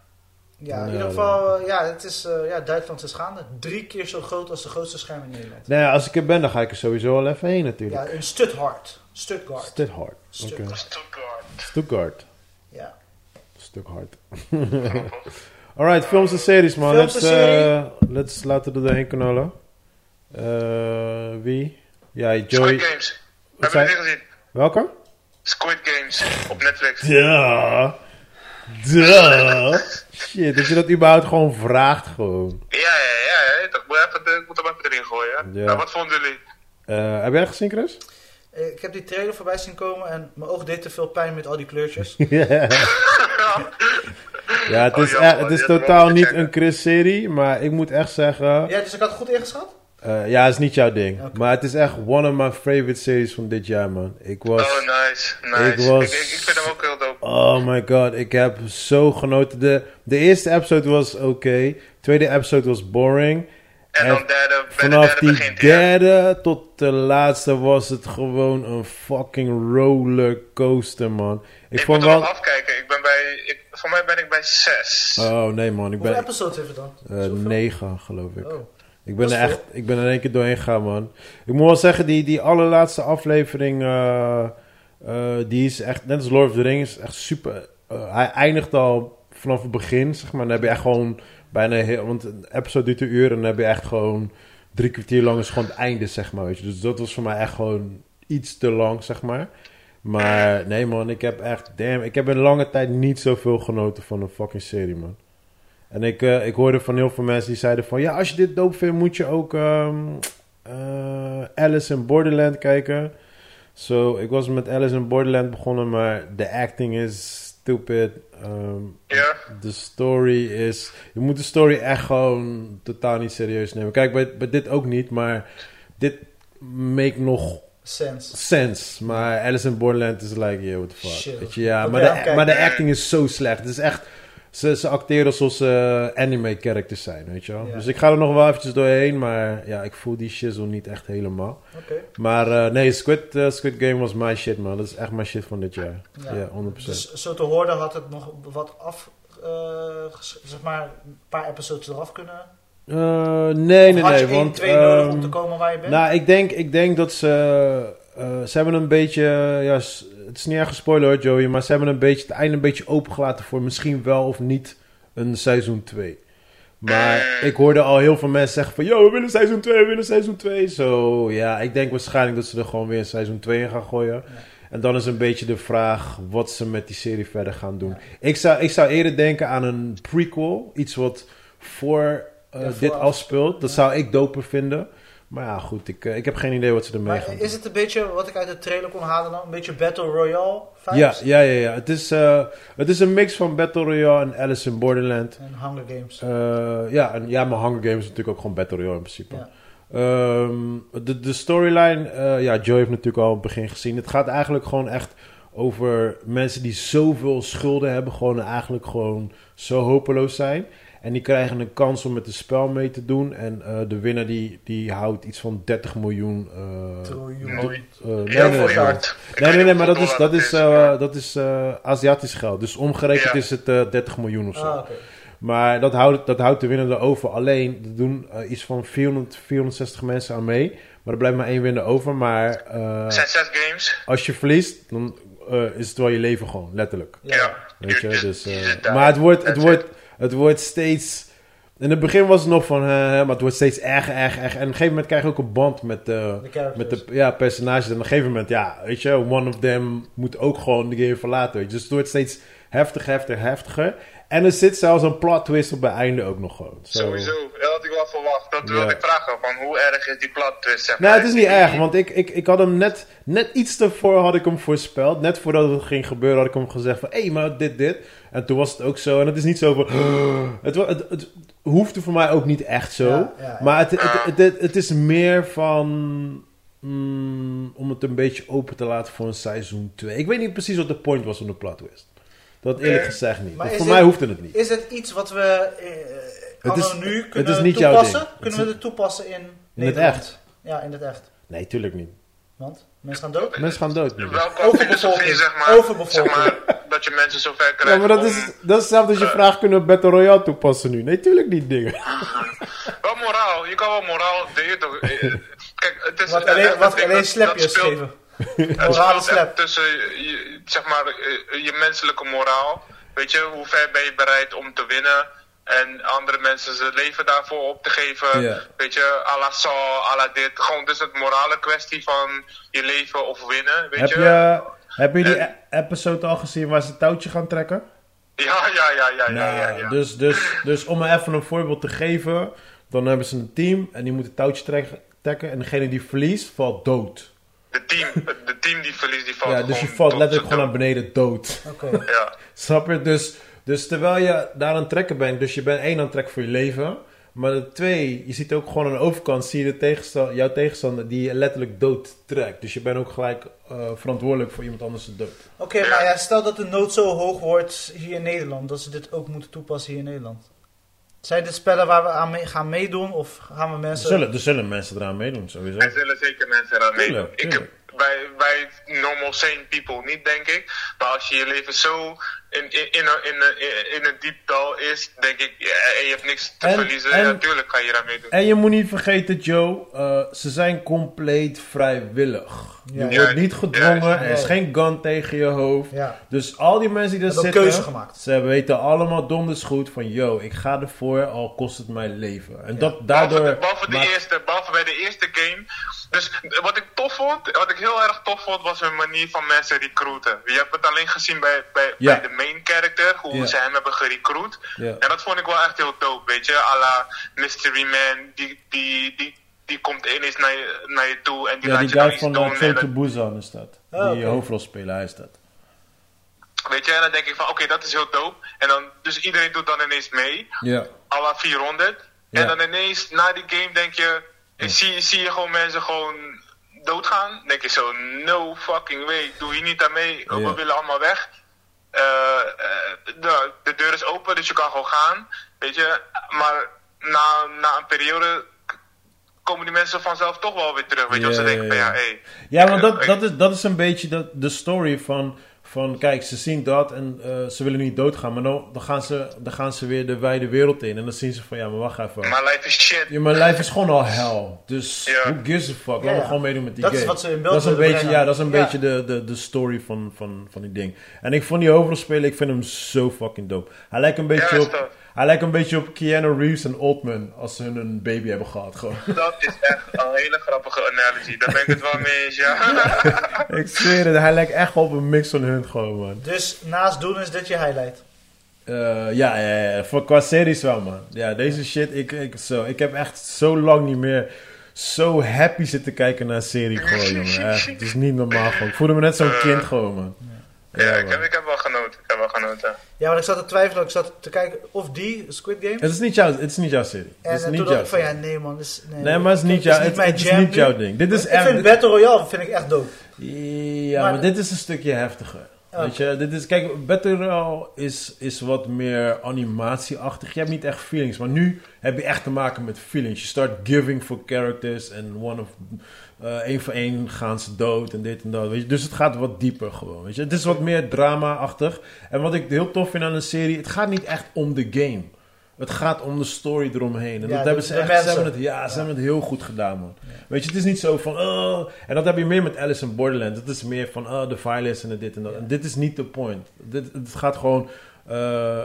Ja, in ieder geval, eh, ja, het is, eh, ja, Duitsland is gaande. Drie keer zo groot als de grootste scherm in Nederland. Nou ja, als ik er ben, dan ga ik er sowieso wel even heen natuurlijk. Ja, in Stuttgart. Stuttgart. Stuttgart. Oké. Stuttgart. Stuttgart. Stuttgart. Ja. Stuttgart. Alright, films en series man. Films let's, eh, let's laten we er doorheen knallen. Eh, wie? Ja, Joey. Squid Games. Hebben die gezien? Welke? Squid Games op Netflix. Ja. Duh. Shit, dat je dat überhaupt gewoon vraagt gewoon. Ja, ja, ja. ja. moet even, ik moet hem even erin gooien. Ja. Nou, wat vonden jullie? Eh, heb jij dat gezien, Chris? Eh, Ik heb die trailer voorbij zien komen en mijn oog deed te veel pijn met al die kleurtjes. ja, het Oh, is, jammer, het is totaal niet checken. een Chris-serie, maar ik moet echt zeggen... Ja, dus ik had het goed ingeschat? Eh, ja, het is niet jouw ding. Maar het is echt one of my favorite series van dit jaar, man. Ik was... Oh, nice. Nice. Ik was- ik, ik, ik vind hem ook heel dope. Oh my god, ik heb zo genoten. De, de eerste episode was oké. Tweede episode was boring. En En dan derde, bij de Vanaf derde die begint derde tot de laatste was het gewoon een fucking rollercoaster, man. Ik, Ik vond moet wel... afkijken. Ik ben bij, ik, voor mij ben ik bij 6. Oh nee man, ik Hoeveel ben episodes heeft het dan? eh, negen geloof ik. Oh. Ik ben er echt, ik ben er één keer doorheen gegaan, man. Ik moet wel zeggen, die, die allerlaatste aflevering, eh, eh, die is echt, net als Lord of the Rings, echt super. eh, hij eindigt al vanaf het begin, zeg maar. Dan heb je echt gewoon bijna heel, want een episode duurt een uur en dan heb je echt gewoon drie kwartier lang is gewoon het einde, zeg maar. Weet je. Dus dat was voor mij echt gewoon iets te lang, zeg maar. Maar nee, man, ik heb echt, damn, ik heb in lange tijd niet zoveel genoten van een fucking serie, man. En ik, eh, ik hoorde van heel veel mensen die zeiden van... Ja, als je dit dope vindt, moet je ook ehm, eh, Alice in Borderland kijken. Zo, ik was met Alice in Borderland begonnen, maar de acting is stupid. Ehm, Ja. de story is... Je moet de story echt gewoon totaal niet serieus nemen. Kijk, bij, bij dit ook niet, maar dit make nog Sense. sense. Maar Alice in Borderland is like, yeah, what the fuck. Shit. Weet je, ja, maar de, maar de acting is zo slecht. Het is echt... Ze, ze acteren alsof ze anime characters zijn, weet je wel. Ja. Dus ik ga er nog wel eventjes doorheen, maar ja, ik voel die shizzle niet echt helemaal. Oké. Maar eh, nee, Squid, eh, Squid Game was my shit, man. Dat is echt mijn shit van dit jaar. Ja. Ja, 100%. Dus zo te horen had het nog wat af, eh, zeg maar, een paar episodes eraf kunnen. Eh, nee, nee, nee, want... twee nodig ehm, om te komen waar je bent? Nou, ik denk, ik denk dat ze... eh, ze hebben een beetje... Ja, het is niet erg gespoiler hoor, Joey. Maar ze hebben een beetje, het einde een beetje opengelaten voor misschien wel of niet een seizoen 2. Maar ik hoorde al heel veel mensen zeggen van... Yo, we willen seizoen 2, we willen seizoen 2. Zo, ja, ik denk waarschijnlijk dat ze er gewoon weer een seizoen 2 in gaan gooien. Ja. En dan is een beetje de vraag wat ze met die serie verder gaan doen. Ik, zou, ik zou eerder denken aan een prequel. Iets wat voor eh, Ja, dit afspeelt. Dat zou ik doper vinden. Maar ja, goed, ik, eh, ik heb geen idee wat ze ermee Maar gaan doen. is het een beetje, wat ik uit de trailer kon halen dan, een beetje Battle Royale? Ja, ja, ja, ja. Het, is, eh, het is een mix van Battle Royale en Alice in Borderland. En Hunger Games. Eh, ja, en ja, maar Hunger Games is natuurlijk ook gewoon Battle Royale in principe. Ja. Ehm, de, de storyline, eh, ja, Joe heeft natuurlijk al het begin gezien. Het gaat eigenlijk gewoon echt over mensen die zoveel schulden hebben, gewoon eigenlijk gewoon zo hopeloos zijn. En die krijgen een kans om met het spel mee te doen. En eh, de winnaar die, die houdt iets van 30 miljoen. eh, Triljoen. Eh, nee, nee, nee, Nee, nee, maar dat is, dat is, eh, dat is eh, Aziatisch geld. Dus omgerekend Ja. is het eh 30 miljoen of zo. Ah. Maar dat houdt, dat houdt de winnaar over. Alleen, er doen iets van 400, 460 mensen aan mee. Maar er blijft maar één winnaar over. Maar eh, zijn zes games. als je verliest, dan eh, is het wel je leven gewoon, letterlijk. Ja. Weet je? Dus, eh, maar het wordt, het, wordt, het wordt steeds... In het begin was het nog van... eh, maar het wordt steeds erger, erger, erger. En op een gegeven moment krijg je ook een band met... eh, De met de ja, personages. En op een gegeven moment, ja, weet je, one of them moet ook gewoon de game verlaten. Weet je. Dus het wordt steeds heftiger, heftiger, heftiger. En er zit zelfs een plot twist op het einde ook nog gewoon. Zo. Sowieso. Dat had ik wel verwacht. Dat Ja. wilde ik vragen. Van hoe erg is die plot twist? Zeg Nou, maar. het is niet erg, want ik, ik, ik had hem net, net iets ervoor had ik hem voorspeld. Net voordat het ging gebeuren had ik hem gezegd van, hé, hey, maar dit, dit. En toen was het ook zo. En het is niet zo van, het, het, het hoefde voor mij ook niet echt zo. Ja, ja, ja. Maar het, het, het, is meer van, mm, om het een beetje open te laten voor een seizoen 2. Ik weet niet precies wat de point was van de plot twist. Dat eerlijk Oké. gezegd niet. Maar voor mij hoefde het niet. Is het iets wat we eh Het is- nu het kunnen is niet jouw toepassen? ding. Kunnen we het toepassen in In het echt? Ja, in het echt. Nee, tuurlijk niet. Want mensen gaan dood. Mensen gaan dood nu. Welke Overbevolking. filosofie, zeg maar, Overbevolking. zeg maar, dat je mensen zover krijgt. Ja, maar dat is, dat is hetzelfde als je vraagt: kunnen we Battle Royale toepassen nu? Nee, tuurlijk niet, dingen. wel moraal, je kan wel moraal. toch, kijk, het is. Wat alleen, wat alleen slepjes geven. Morale slap. Tussen je, zeg maar, je menselijke moraal. Weet je, hoe ver ben je bereid om te winnen? En andere mensen zijn leven daarvoor op te geven. Weet je, à la Saul, à la dit. Gewoon dus het morale kwestie van je leven of winnen. Weet heb je? je heb je die episode al gezien waar ze het touwtje gaan trekken? Ja, ja, ja, ja. Nou, ja, ja, Dus, dus, dus om me even een voorbeeld te geven. Dan hebben ze een team en die moet het touwtje trekken. En degene die verliest, valt dood. De team, de team die verliest, die valt Ja, dus je valt letterlijk gewoon naar beneden dood. Oké. Ja. Snap je? Dus, dus terwijl je daar aan het trekken bent, dus je bent één aan het trekken voor je leven. Maar de twee, je ziet ook gewoon aan de overkant, zie je de tegenstander, jouw tegenstander die je letterlijk dood trekt. Dus je bent ook gelijk uh, verantwoordelijk voor iemand anders te dood. Oké, maar ja, stel dat de nood zo hoog wordt hier in Nederland, dat ze dit ook moeten toepassen hier in Nederland. Zijn dit spellen waar we aan mee gaan meedoen of gaan we mensen... Er zullen, er zullen mensen eraan meedoen, sowieso. Er zullen zeker mensen eraan meedoen. Ik heb, wij, wij normal sane people niet, denk ik. Maar als je je leven zo in, in, in, in, in een diep dal is, denk ik, ja, je hebt niks te verliezen. En, natuurlijk kan je daar mee doen. En je moet niet vergeten, Joe, uh, ze zijn compleet vrijwillig. Je wordt niet gedwongen, er is geen gun tegen je hoofd. Dus al die mensen die er zitten, keuze gemaakt. ze weten allemaal donders goed van, yo, ik ga ervoor, al kost het mijn leven. En dat daardoor... Behalve, behalve, de eerste, behalve bij de eerste game dus wat ik tof vond, wat ik heel erg tof vond, was hun manier van mensen recruiten. Je hebt het alleen gezien bij, bij, bij de main character, hoe ze hem hebben gerecruit. En dat vond ik wel echt heel dope, weet je. A la Mystery Man, die, die, die, die komt ineens naar je, naar je toe en die laat je dan iets doen. Ja, die guy van is dat. Oh, die okay. hoofdrolspeler, hij is dat. Weet je, en dan denk ik van, oké, dat is heel dope. En dan, dus iedereen doet dan ineens mee. Ja. A la 400. En dan ineens, na die game denk je en zie, zie je gewoon mensen gewoon doodgaan. denk je zo, no fucking way, doe hier niet aan mee. We willen allemaal weg. Uh, de, de deur is open, dus je kan gewoon gaan. Weet je, maar na, na een periode komen die mensen vanzelf toch wel weer terug. Weet je, yeah, ze denken van ja, hey, Ja, want dat, dat, is, dat is een beetje de, de story van van kijk, ze zien dat en uh, ze willen niet doodgaan. Maar dan, dan, gaan ze, dan gaan ze weer de wijde wereld in. En dan zien ze van ja, maar wacht even. Mijn life is shit. Ja, mijn life is gewoon al hell. Dus yeah. who gives a fuck? Laten we gewoon meedoen met die dat game. Is wat ze in beeld dat is een beetje, ja, dat is een beetje de, de, de story van, van, van die ding. En ik vond die overal spelen, ik vind hem zo fucking dope. Hij lijkt een beetje op... Hij lijkt een beetje op Keanu Reeves en Oldman als ze hun een baby hebben gehad. Gewoon. Dat is echt een hele grappige analogie. Daar ben ik het wel mee eens, ja. ik zweer het, hij lijkt echt op een mix van hun gewoon, man. Dus naast doen is dit je highlight? Uh, ja, ja, ja, voor qua series wel, man. Ja, deze shit, ik, ik, zo, ik heb echt zo lang niet meer zo happy zitten kijken naar een serie gewoon, jongen. Echt, het is niet normaal gewoon. Ik voelde me net zo'n kind gewoon, man. Ja, ik, heb, ik heb wel genoten. Ik heb wel genoten. Ja, want ik zat te twijfelen. Ik zat te kijken of die, Squid Game... Het is niet jouw, het is niet jouw serie. En het is niet toen dacht ik van, ja, nee man. Is, nee, nee, maar het is niet, jou, het, het is niet jouw ding. Dit is ik echt, vind Battle Royale vind ik echt dope. Ja, maar, maar dit is een stukje heftiger. Weet je, dit is, kijk, Battle Royale is, is wat meer animatieachtig. Je hebt niet echt feelings, maar nu heb je echt te maken met feelings. Je start giving for characters en one of één voor één gaan ze dood en dit en dat. Weet je? Dus het gaat wat dieper gewoon. Weet je? Het is wat meer drama-achtig. En wat ik heel tof vind aan een serie, het gaat niet echt om de game. Het gaat om de story eromheen. En ja, dat hebben ze echt. Ze hebben het, ja, ze hebben het heel goed gedaan, man. Ja. Weet je, het is niet zo van. Oh, en dat heb je meer met Alice in Borderlands. Het is meer van. Oh, de violence en dit en dat. En dit is niet de point. Dit, het gaat gewoon. Uh, uh,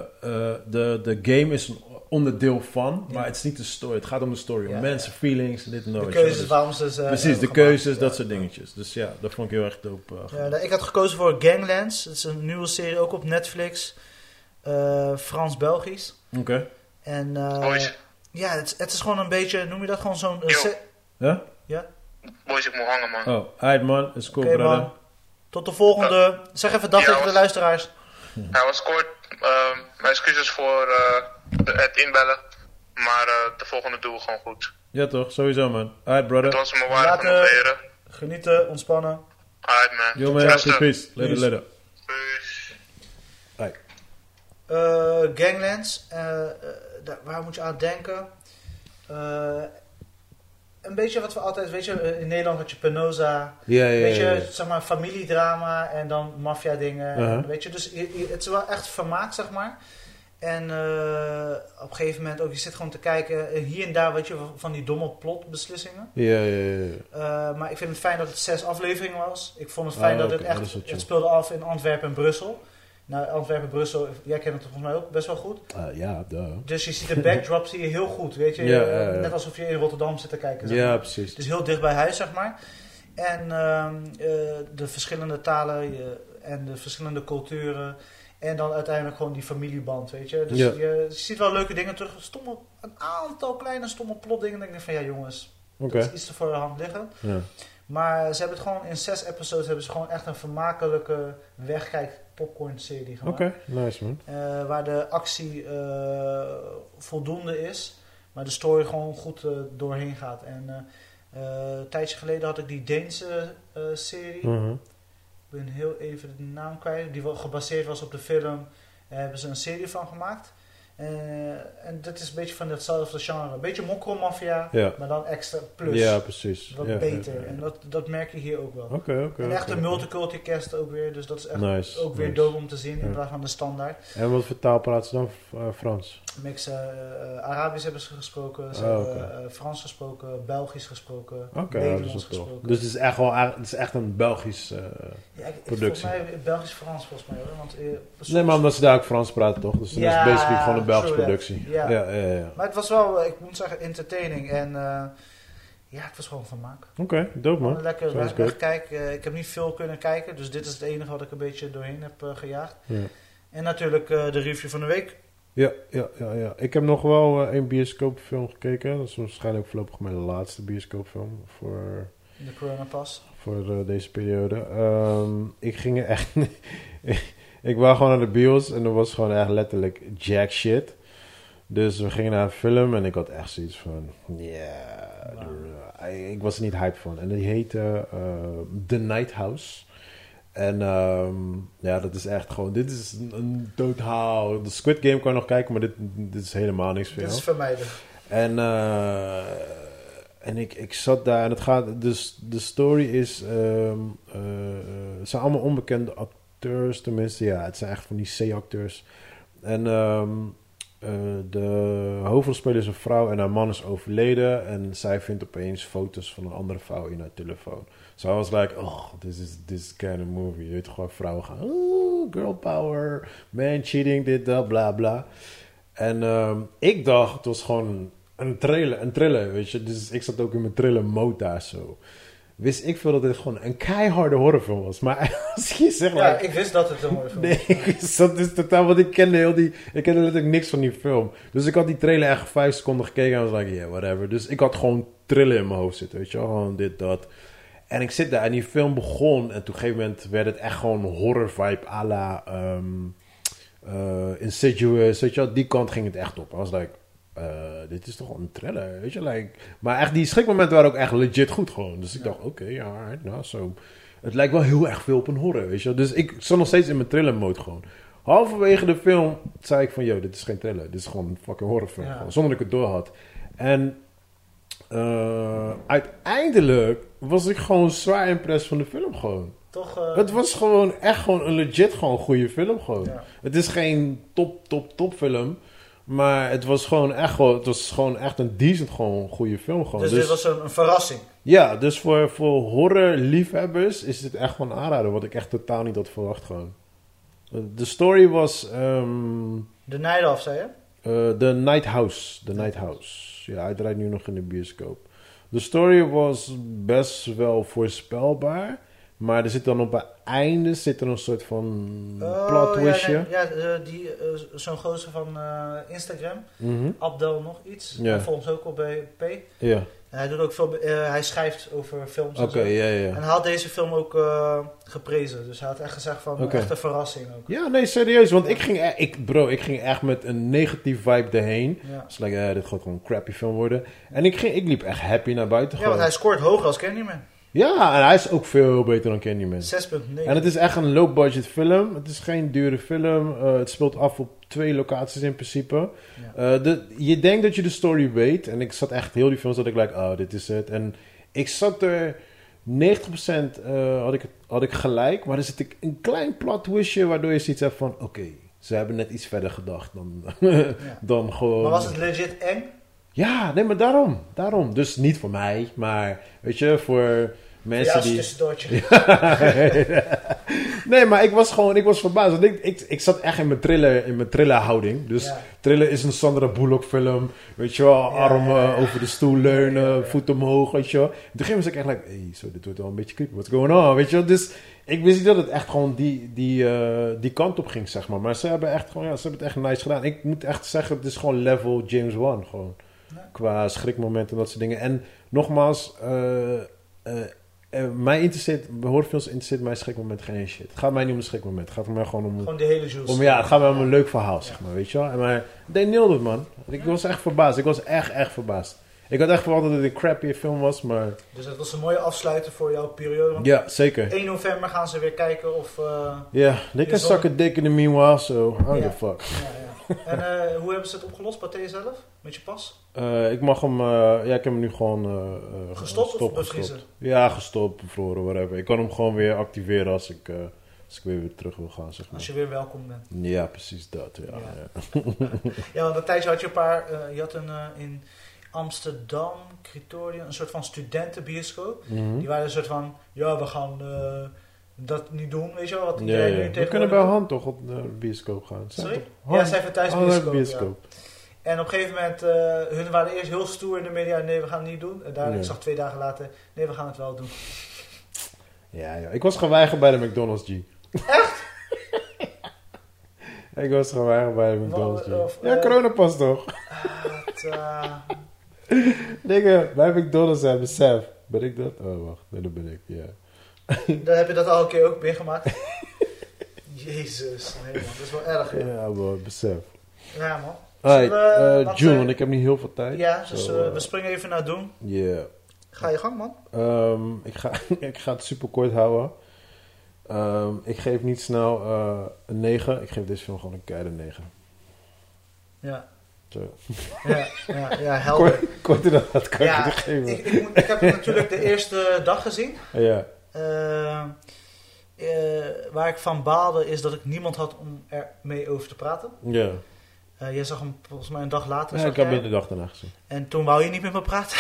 de, de game is een onderdeel van, maar het is niet de story. Het gaat om de story, om mensen, feelings, dit en dat. De keuzes, waarom ze ze Precies, de keuzes, dat soort dingetjes. Dus ja, dat vond ik heel erg dope. Uh, ja, ik had gekozen voor Ganglands. Het is een nieuwe serie, ook op Netflix. Frans-Belgisch. Oké. Okay. En ja, het, het, is gewoon een beetje, noem je dat gewoon zo'n... Ja? Ja? Boys, ik moet hangen, man. Oh, alright man, is cool, okay, brother. Man. Tot de volgende. Zeg even dag tegen de luisteraars. Hij was kort. Uh, mijn excuses voor uh, het inbellen. Maar uh, de volgende doen we gewoon goed. Ja toch, sowieso man. Alright brother. Het was me waar genoeg Genieten, ontspannen. Alright man. Yo man, peace, peace. Later, later. Peace. Uh, Ganglands, daar, waar moet je aan denken? een beetje wat we altijd, weet je, in Nederland had je Penosa. Ja, ja, weet je, ja, ja. zeg maar familiedrama en dan maffia dingen. Uh-huh. Weet je, dus je- je- het is wel echt vermaakt, zeg maar. En eh, op een gegeven moment ook, je zit gewoon te kijken, eh, hier en daar, weet je, van die domme plotbeslissingen. Ja, ja, ja, ja. Eh, maar ik vind het fijn dat het zes afleveringen was. Ik vond het fijn Ah, dat oké, het echt, dat het speelde af in Antwerpen en Brussel. Nou, Antwerpen en Brussel, jij kent het volgens mij ook best wel goed. Ah, ja, duh. Dus je ziet de backdrop zie je heel goed, weet je. Ja. Net alsof je in Rotterdam zit te kijken. zeg Ja, precies. Is heel dicht bij huis, zeg maar. En ehm, eh, de verschillende talen en de verschillende culturen. En dan uiteindelijk gewoon die familieband, weet je. Dus Ja. je, ziet wel leuke dingen terug. Stomme, een aantal kleine stomme plotdingen. Denk ik van, ja jongens, dat is iets te voor de hand liggen. Ja. Maar ze hebben het gewoon in zes episodes hebben ze gewoon echt een vermakelijke wegkijk popcorn serie gemaakt. Oké, nice man. Eh, waar de actie eh, voldoende is, maar de story gewoon goed eh, doorheen gaat. En een tijdje geleden had ik die Deense serie, Mhm. Ben heel even de naam kwijt, die gebaseerd was op de film. Daar hebben ze een serie van gemaakt. Eh, en dat is een beetje van hetzelfde genre. Een beetje mokromafia, Ja. maar dan extra plus. Ja, precies. Wat Ja, beter. ja. En dat, dat merk je hier ook wel. Oké, oké. en echt een multiculti cast ook weer. Dus dat is echt Nice. ook weer nice. dope om te zien in plaats van de standaard. En wat voor taal praat ze dan? Eh, Frans? Mix eh, Arabisch hebben ze gesproken, ze Oh, hebben Frans gesproken, Belgisch gesproken, Oké, ja, dat is Nederlands gesproken. Dus het is echt wel het is echt een Belgisch. productie. Volgens mij Belgisch-Frans volgens mij hoor. Want, Nee, maar omdat ze daar ook Frans praten, toch? Dus dan is het basically gewoon een Belgische productie. Ja. ja, ja. Maar het was wel, ik moet zeggen, entertaining. En eh, ja, het was gewoon vermaak. Oké, dope Gewoon man. lekker weg, wegkijken. Eh, ik heb niet veel kunnen kijken, dus dit is het enige wat ik een beetje doorheen heb eh, gejaagd. Ja. En natuurlijk de review van de week. Ja, ja, ja, ja. Ik heb nog wel één bioscoopfilm gekeken. Dat is waarschijnlijk voorlopig mijn laatste bioscoopfilm voor, De Corona Pass. voor deze periode. Ehm, ik ging er echt... ik wou gewoon naar de bios en er was gewoon echt letterlijk jack shit. Dus we gingen naar een film en ik had echt zoiets van... Ja, yeah, ik was er niet hyped van. En die heette eh, The Night House. En ehm, ja, dat is echt gewoon... Dit is een, totaal... De Squid Game kan je nog kijken, maar dit, dit is helemaal niks voor Dit is vermijden. En, eh, en ik, ik zat daar en het gaat. Dus de story is. ehm, eh, het zijn allemaal onbekende acteurs, tenminste. Ja, het zijn echt van die C-acteurs. En ehm, eh, de hoofdrolspeler is een vrouw en haar man is overleden. En zij vindt opeens foto's van een andere vrouw in haar telefoon. So I was like, oh, this is this kind of movie. Je weet gewoon vrouwen gaan, oh, girl power, man cheating, dit, dat, bla, bla. En ehm, ik dacht, het was gewoon een trailer, een thriller, weet je. Dus ik zat ook in mijn thriller mode zo. Wist ik veel dat dit gewoon een keiharde horrorfilm was. Maar als je zegt, Ja, ik wist dat het een mooie film Nee, was. ik wist dat is totaal, want ik kende heel die, ik kende letterlijk niks van die film. Dus ik had die trailer echt vijf seconden gekeken en was like, yeah, whatever. Dus ik had gewoon trillen in mijn hoofd zitten, weet je wel, gewoon dit, dat. En ik zit daar en die film begon en toen op een gegeven moment werd het echt gewoon horror vibe à la ehm, eh, Insidious, weet je wel, die kant ging het echt op. I was like, eh, dit is toch een thriller, weet je, like. Maar echt, die schrikmomenten waren ook echt legit goed gewoon. Dus ik Ja. dacht, oké, ja, nou, zo. Het lijkt wel heel erg veel op een horror, weet je. Dus ik zat nog steeds in mijn thriller mode gewoon. Halverwege de film zei ik van, yo, dit is geen thriller. Dit is gewoon een fucking horrorfilm. Ja. Gewoon, zonder dat ik het door had. En eh, uiteindelijk was ik gewoon zwaar impressed van de film gewoon. Toch? eh, Het was gewoon echt gewoon een legit gewoon goede film gewoon. ja. Het is geen top, top, top film. Maar het was gewoon echt, gewoon, het was gewoon echt een decent gewoon goede film gewoon. Dus, dit was een, een verrassing. Ja, dus voor, voor horror-liefhebbers is dit echt gewoon een aanrader. Wat ik echt totaal niet had verwacht gewoon. De story was ehm De Night Off, zei je? eh, The Night House. The Night House. Ja, hij draait nu nog in de bioscoop. De story was best wel voorspelbaar. Maar er zit dan op het einde zit er een soort van Oh, plot ja, twistje. nee, ja, eh, die, eh, zo'n gozer van eh, Instagram, Mhm. Abdel nog iets. Ja. Hij ons ook op bij P. Ja, Hij doet ook veel, hij schrijft over films en zo. ja, En hij had deze film ook geprezen. Dus hij had echt gezegd van, Oké. echt een verrassing ook. Ja, nee, serieus. Want ik ging, e- ik, bro, ik ging echt met een negatief vibe erheen. Ja, Dus like, dit gaat gewoon een crappy film worden. En ik, ging, ik liep echt happy naar buiten ja want gewoon. hij scoort hoger als Candyman. Ja, en hij is ook veel beter dan Candyman. 6.9. En het is echt een low-budget film. Het is geen dure film. Uh, het speelt af op twee locaties in principe. Ja. Uh, de, je denkt dat je de story weet. En ik zat echt heel die film, zat ik like, oh, dit is het. En ik zat er 90% uh, had, ik, had ik gelijk. Maar er zit een klein plot twistje waardoor je zoiets hebt van, oké, ze hebben net iets verder gedacht dan, ja. dan gewoon... Maar was het legit eng? Ja, nee, maar daarom. Daarom. Dus niet voor mij, maar weet je, voor mensen ja, die... tussendoortje. nee, maar ik was gewoon, ik was verbaasd. Want ik, ik, ik zat echt in mijn thriller, in mijn thriller houding. Dus ja. thriller is een Sandra Bullock film. Weet je wel, armen over de stoel leunen, voet omhoog, weet je wel. Toen ging ik echt like, hey, zo, dit wordt wel een beetje creepy. What's going on, weet je wel. Dus ik wist niet dat het echt gewoon die, die, uh, die kant op ging, zeg maar. Maar ze hebben echt gewoon, ja, ze hebben het echt nice gedaan. Ik moet echt zeggen, het is gewoon level James Wan, gewoon. Qua schrikmomenten en dat soort dingen. En nogmaals, uh, uh, mij interesseert, horrorfilms interesseert mij schrikmoment geen shit. Het gaat mij niet om een schrikmoment. Het gaat mij gewoon om... Gewoon de hele juice. Om, ja, het gaat mij om een leuk verhaal, zeg maar, weet je wel. Maar they nailed it, man. Ik was echt verbaasd. Ik was echt, echt verbaasd. Ik had echt verwacht dat het een crappy film was, maar... Dus dat was een mooie afsluiter voor jouw periode? Ja, zeker. 1 november gaan ze weer kijken of... Ja, yeah, they can suck a dick in the meanwhile, so I don't yeah. fuck. Ja. En uh, hoe hebben ze het opgelost bij zelf? Met je pas? Uh, ik mag hem, uh, ja, ik heb hem nu gewoon gestopt, gestopt of gestopt. Ja, gestopt, bevroren, whatever. Ik kan hem gewoon weer activeren als ik, als ik weer, weer terug wil gaan, zeg maar. Als je weer welkom bent. Ja, precies dat, ja. Ja, ja. ja want een tijdje had je een paar, je had een in Amsterdam, Critorium, een soort van studentenbioscoop. Mm -hmm. Die waren een soort van, ja, we gaan dat niet doen, weet je wel. Wat ja, ja. We kunnen bij hand toch op de bioscoop gaan. Sorry? Ja, zij van thuis bioscoop. bioscoop. Ja. En op een gegeven moment, uh, hun waren eerst heel stoer in de media. Nee, we gaan het niet doen. En daar, nee. ik zag twee dagen later, nee, we gaan het wel doen. Ja, ja. ik was geweigerd bij de McDonald's, G. Echt? ik was geweigerd bij de McDonald's, G. Of, ja, uh, corona pas toch? uh, Dingen, bij McDonald's hebben besef. Ben ik dat? Oh, wacht. Nee, dat ben ik, ja. Dan heb je dat al een keer ook meegemaakt. Jezus, nee man, dat is wel erg. Ja, ja man, besef. Ja man. Alright, uh, June, want ik heb niet heel veel tijd. Ja, dus so, uh, we springen even naar doen. Ja. Yeah. Ga je gang, man. Um, ik, ga, ik ga het super kort houden. Um, ik geef niet snel een 9. Ik geef deze film gewoon een keiharde 9. Ja. Zo. Ja, ja, ja helder. Kort, korter dan dat kan ja, ik geven. Ik, ik, ik, heb natuurlijk de eerste dag gezien. Ja. Waar ik van baalde is dat ik niemand had om er mee over te praten. Ja. Uh, jij zag hem volgens mij een dag later. Ja, ik heb hem de dag daarna gezien. En toen wou je niet met me praten?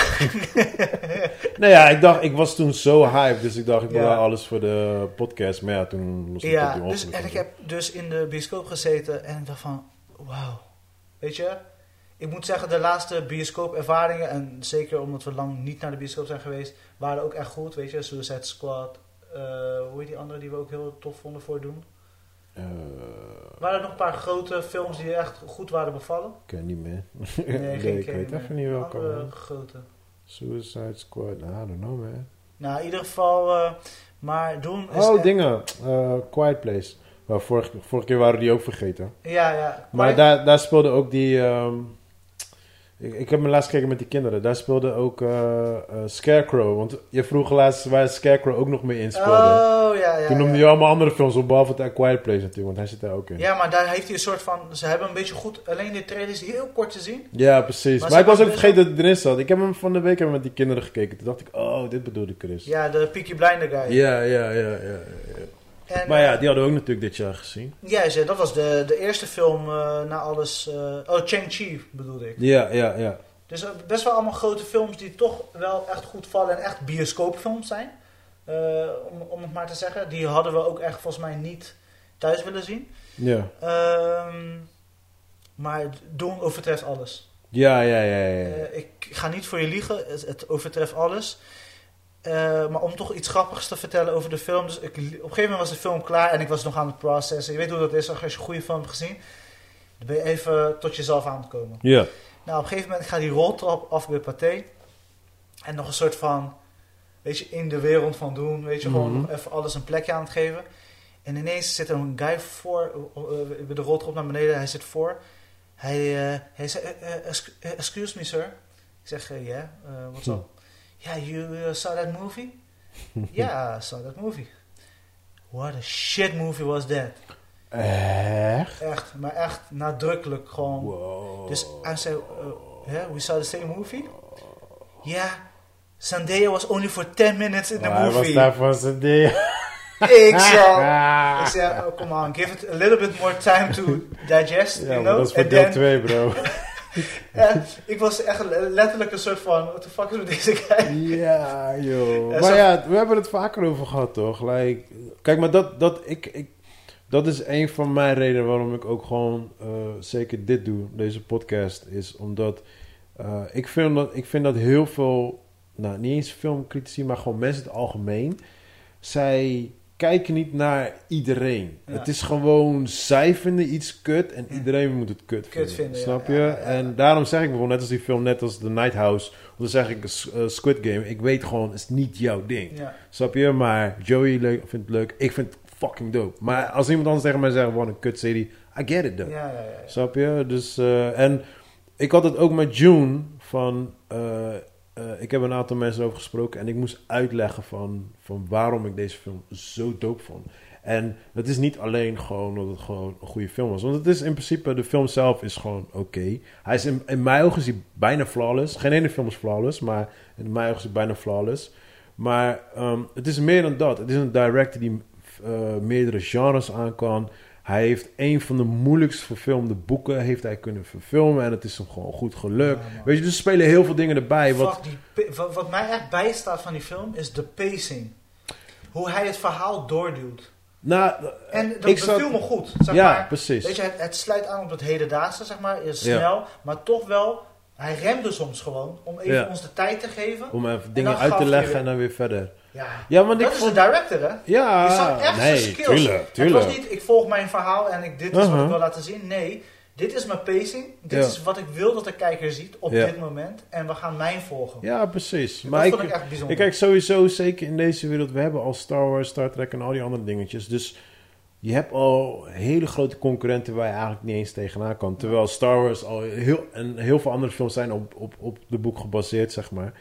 nou ja, ik dacht, ik was toen zo hyped, dus ik dacht, ik wil ja. alles voor de podcast. Maar ja, toen was het ja, dus, En ik heb dus in de bioscoop gezeten en ik dacht van, wauw. Weet je, ik moet zeggen, de laatste bioscoopervaringen, en zeker omdat we lang niet naar de bioscoop zijn geweest, waren ook echt goed. Weet je, Suicide Squad, uh, hoe heet die andere die we ook heel tof vonden voor doen? Uh, waren er nog een paar grote films die echt goed waren bevallen? Ik ken niet meer. Nee, nee geen ik weet even niet welke. Andere grote. Suicide Squad, nou, I don't know man. Nou, in ieder geval, uh, maar doen is Oh, dingen. Quiet Place. Well, vorige, vorige keer waren die ook vergeten. Ja, ja. Maar daar, daar speelde ook die... Um, ik, ik, heb me laatst gekeken met die kinderen. Daar speelde ook uh, uh, Scarecrow. Want je vroeg laatst waar Scarecrow ook nog mee in speelde. Oh, ja, ja. Toen noemde ja. je allemaal andere films op, behalve The Quiet Place natuurlijk. Want hij zit daar ook in. Ja, maar daar heeft hij een soort van... Ze hebben een beetje goed... Alleen de trailer is heel kort te zien. Ja, precies. Maar, maar ik was ook vergeten dat het erin zat. Ik heb hem van de week hebben met die kinderen gekeken. Toen dacht ik, oh, dit bedoelde Chris. Ja, de Peaky Blinder guy. Ja, ja, ja, ja. ja. En, maar ja, die hadden we ook natuurlijk dit jaar gezien. Ja, dat was de, de eerste film uh, na alles... Uh, oh, Chang-Chi bedoelde ik. Ja, ja, ja. Dus best wel allemaal grote films die toch wel echt goed vallen en echt bioscoopfilms zijn. Uh, om, om het maar te zeggen. Die hadden we ook echt volgens mij niet thuis willen zien. Ja. Um, maar Doen overtreft alles. Ja, ja, ja. ja. Uh, ik ga niet voor je liegen, het, het overtreft alles. Uh, maar om toch iets grappigs te vertellen over de film. Dus ik, op een gegeven moment was de film klaar en ik was nog aan het processen. Je weet hoe dat is als je een goede film hebt gezien. Dan ben je even tot jezelf aan het komen. Ja. Nou, op een gegeven moment ga die roltrap af bij Pathé. En nog een soort van, weet je, in de wereld van doen. Weet je, mm -hmm. gewoon nog even alles een plekje aan het geven. En ineens zit er een guy voor, uh, uh, de roltrap naar beneden. Hij zit voor. Hij, uh, hij zegt, excuse me sir. Ik zeg, ja, yeah, what's up? Yeah, you saw that movie? yeah, I saw that movie. What a shit movie was that. Echt? Echt, maar echt nadrukkelijk gewoon. Wow. Dus hij zei, uh, yeah, we saw the same movie? Yeah, Zendaya was only for 10 minutes in the hij movie. was daar zijn ding. Ik zei, ik zei, oh, come on, give it a little bit more time to digest, Ja, you know? dat is voor deel then- 2, bro. Ik was echt letterlijk een soort van, what the fuck is met deze guy? ja, joh. En Maar zo- ja, we hebben het vaker over gehad, toch? Like, kijk, maar dat, dat, ik, ik, dat is een van mijn redenen waarom ik ook gewoon eh, zeker dit doe, deze podcast. Is omdat eh, ik, vind dat, ik vind dat heel veel, nou niet eens filmcritici, maar gewoon mensen in het algemeen. Zij kijken niet naar iedereen. Ja. Het is gewoon, zij vinden iets kut en Ja. iedereen moet het kut, Kut vinden. Snap je? Ja, ja, ja. En daarom zeg ik bijvoorbeeld, net als die film, net als The Night House, of dan zeg ik Squid Game. Ik weet gewoon, het is niet jouw ding. Snap je? Maar Joey leuk, vindt het leuk. Ik vind het fucking dope. Maar als iemand anders tegen mij zegt, wat een kutserie, I get it though. ja. ja, ja. Snap je? Dus, eh, en ik had het ook met June van, eh, eh, ik heb een aantal mensen over gesproken en ik moest uitleggen van, van waarom ik deze film zo dope vond. En het is niet alleen gewoon dat het gewoon een goede film was. Want het is in principe, de film zelf is gewoon oké. Hij is in, in mijn ogen is hij bijna flawless. Geen ene film is flawless, maar in mijn ogen is hij bijna flawless. Maar ehm, het is meer dan dat. Het is een director die eh, meerdere genres aan kan. Hij heeft een van de moeilijkst verfilmde boeken heeft hij kunnen verfilmen. En het is hem gewoon goed gelukt. Ja. Weet je, dus er spelen heel veel dingen erbij. Wat, die, wat, wat mij echt bijstaat van die film is de pacing. Hoe hij het verhaal doorduwt. nou, En dat ik beviel me goed. Zeg ja, maar, precies. Weet je, het, het sluit aan op het hedendaagse, zeg maar. Is Ja. snel, maar toch wel... Hij remde soms gewoon om even Ja. ons de tijd te geven. Om even dingen uit te leggen weer- en dan weer verder. Ja, Ja, want dat ik is vond... de director, hè? Ja, echt nee, skills. tuurlijk, tuurlijk. Het was niet, ik volg mijn verhaal en ik, dit is wat Uh-huh. ik wil laten zien. Nee, dit is mijn pacing. Dit Ja. is wat ik wil dat de kijker ziet op Ja. dit moment. En we gaan mijn volgen. Ja, precies. dat Maar ik, vond ik echt bijzonder. ik kijk sowieso, zeker in deze wereld, we hebben al Star Wars, Star Trek en al die andere dingetjes. Dus je hebt al hele grote concurrenten waar je eigenlijk niet eens tegenaan kan. Terwijl Star Wars al heel, en heel veel andere films zijn op, op, op de boek gebaseerd, zeg maar.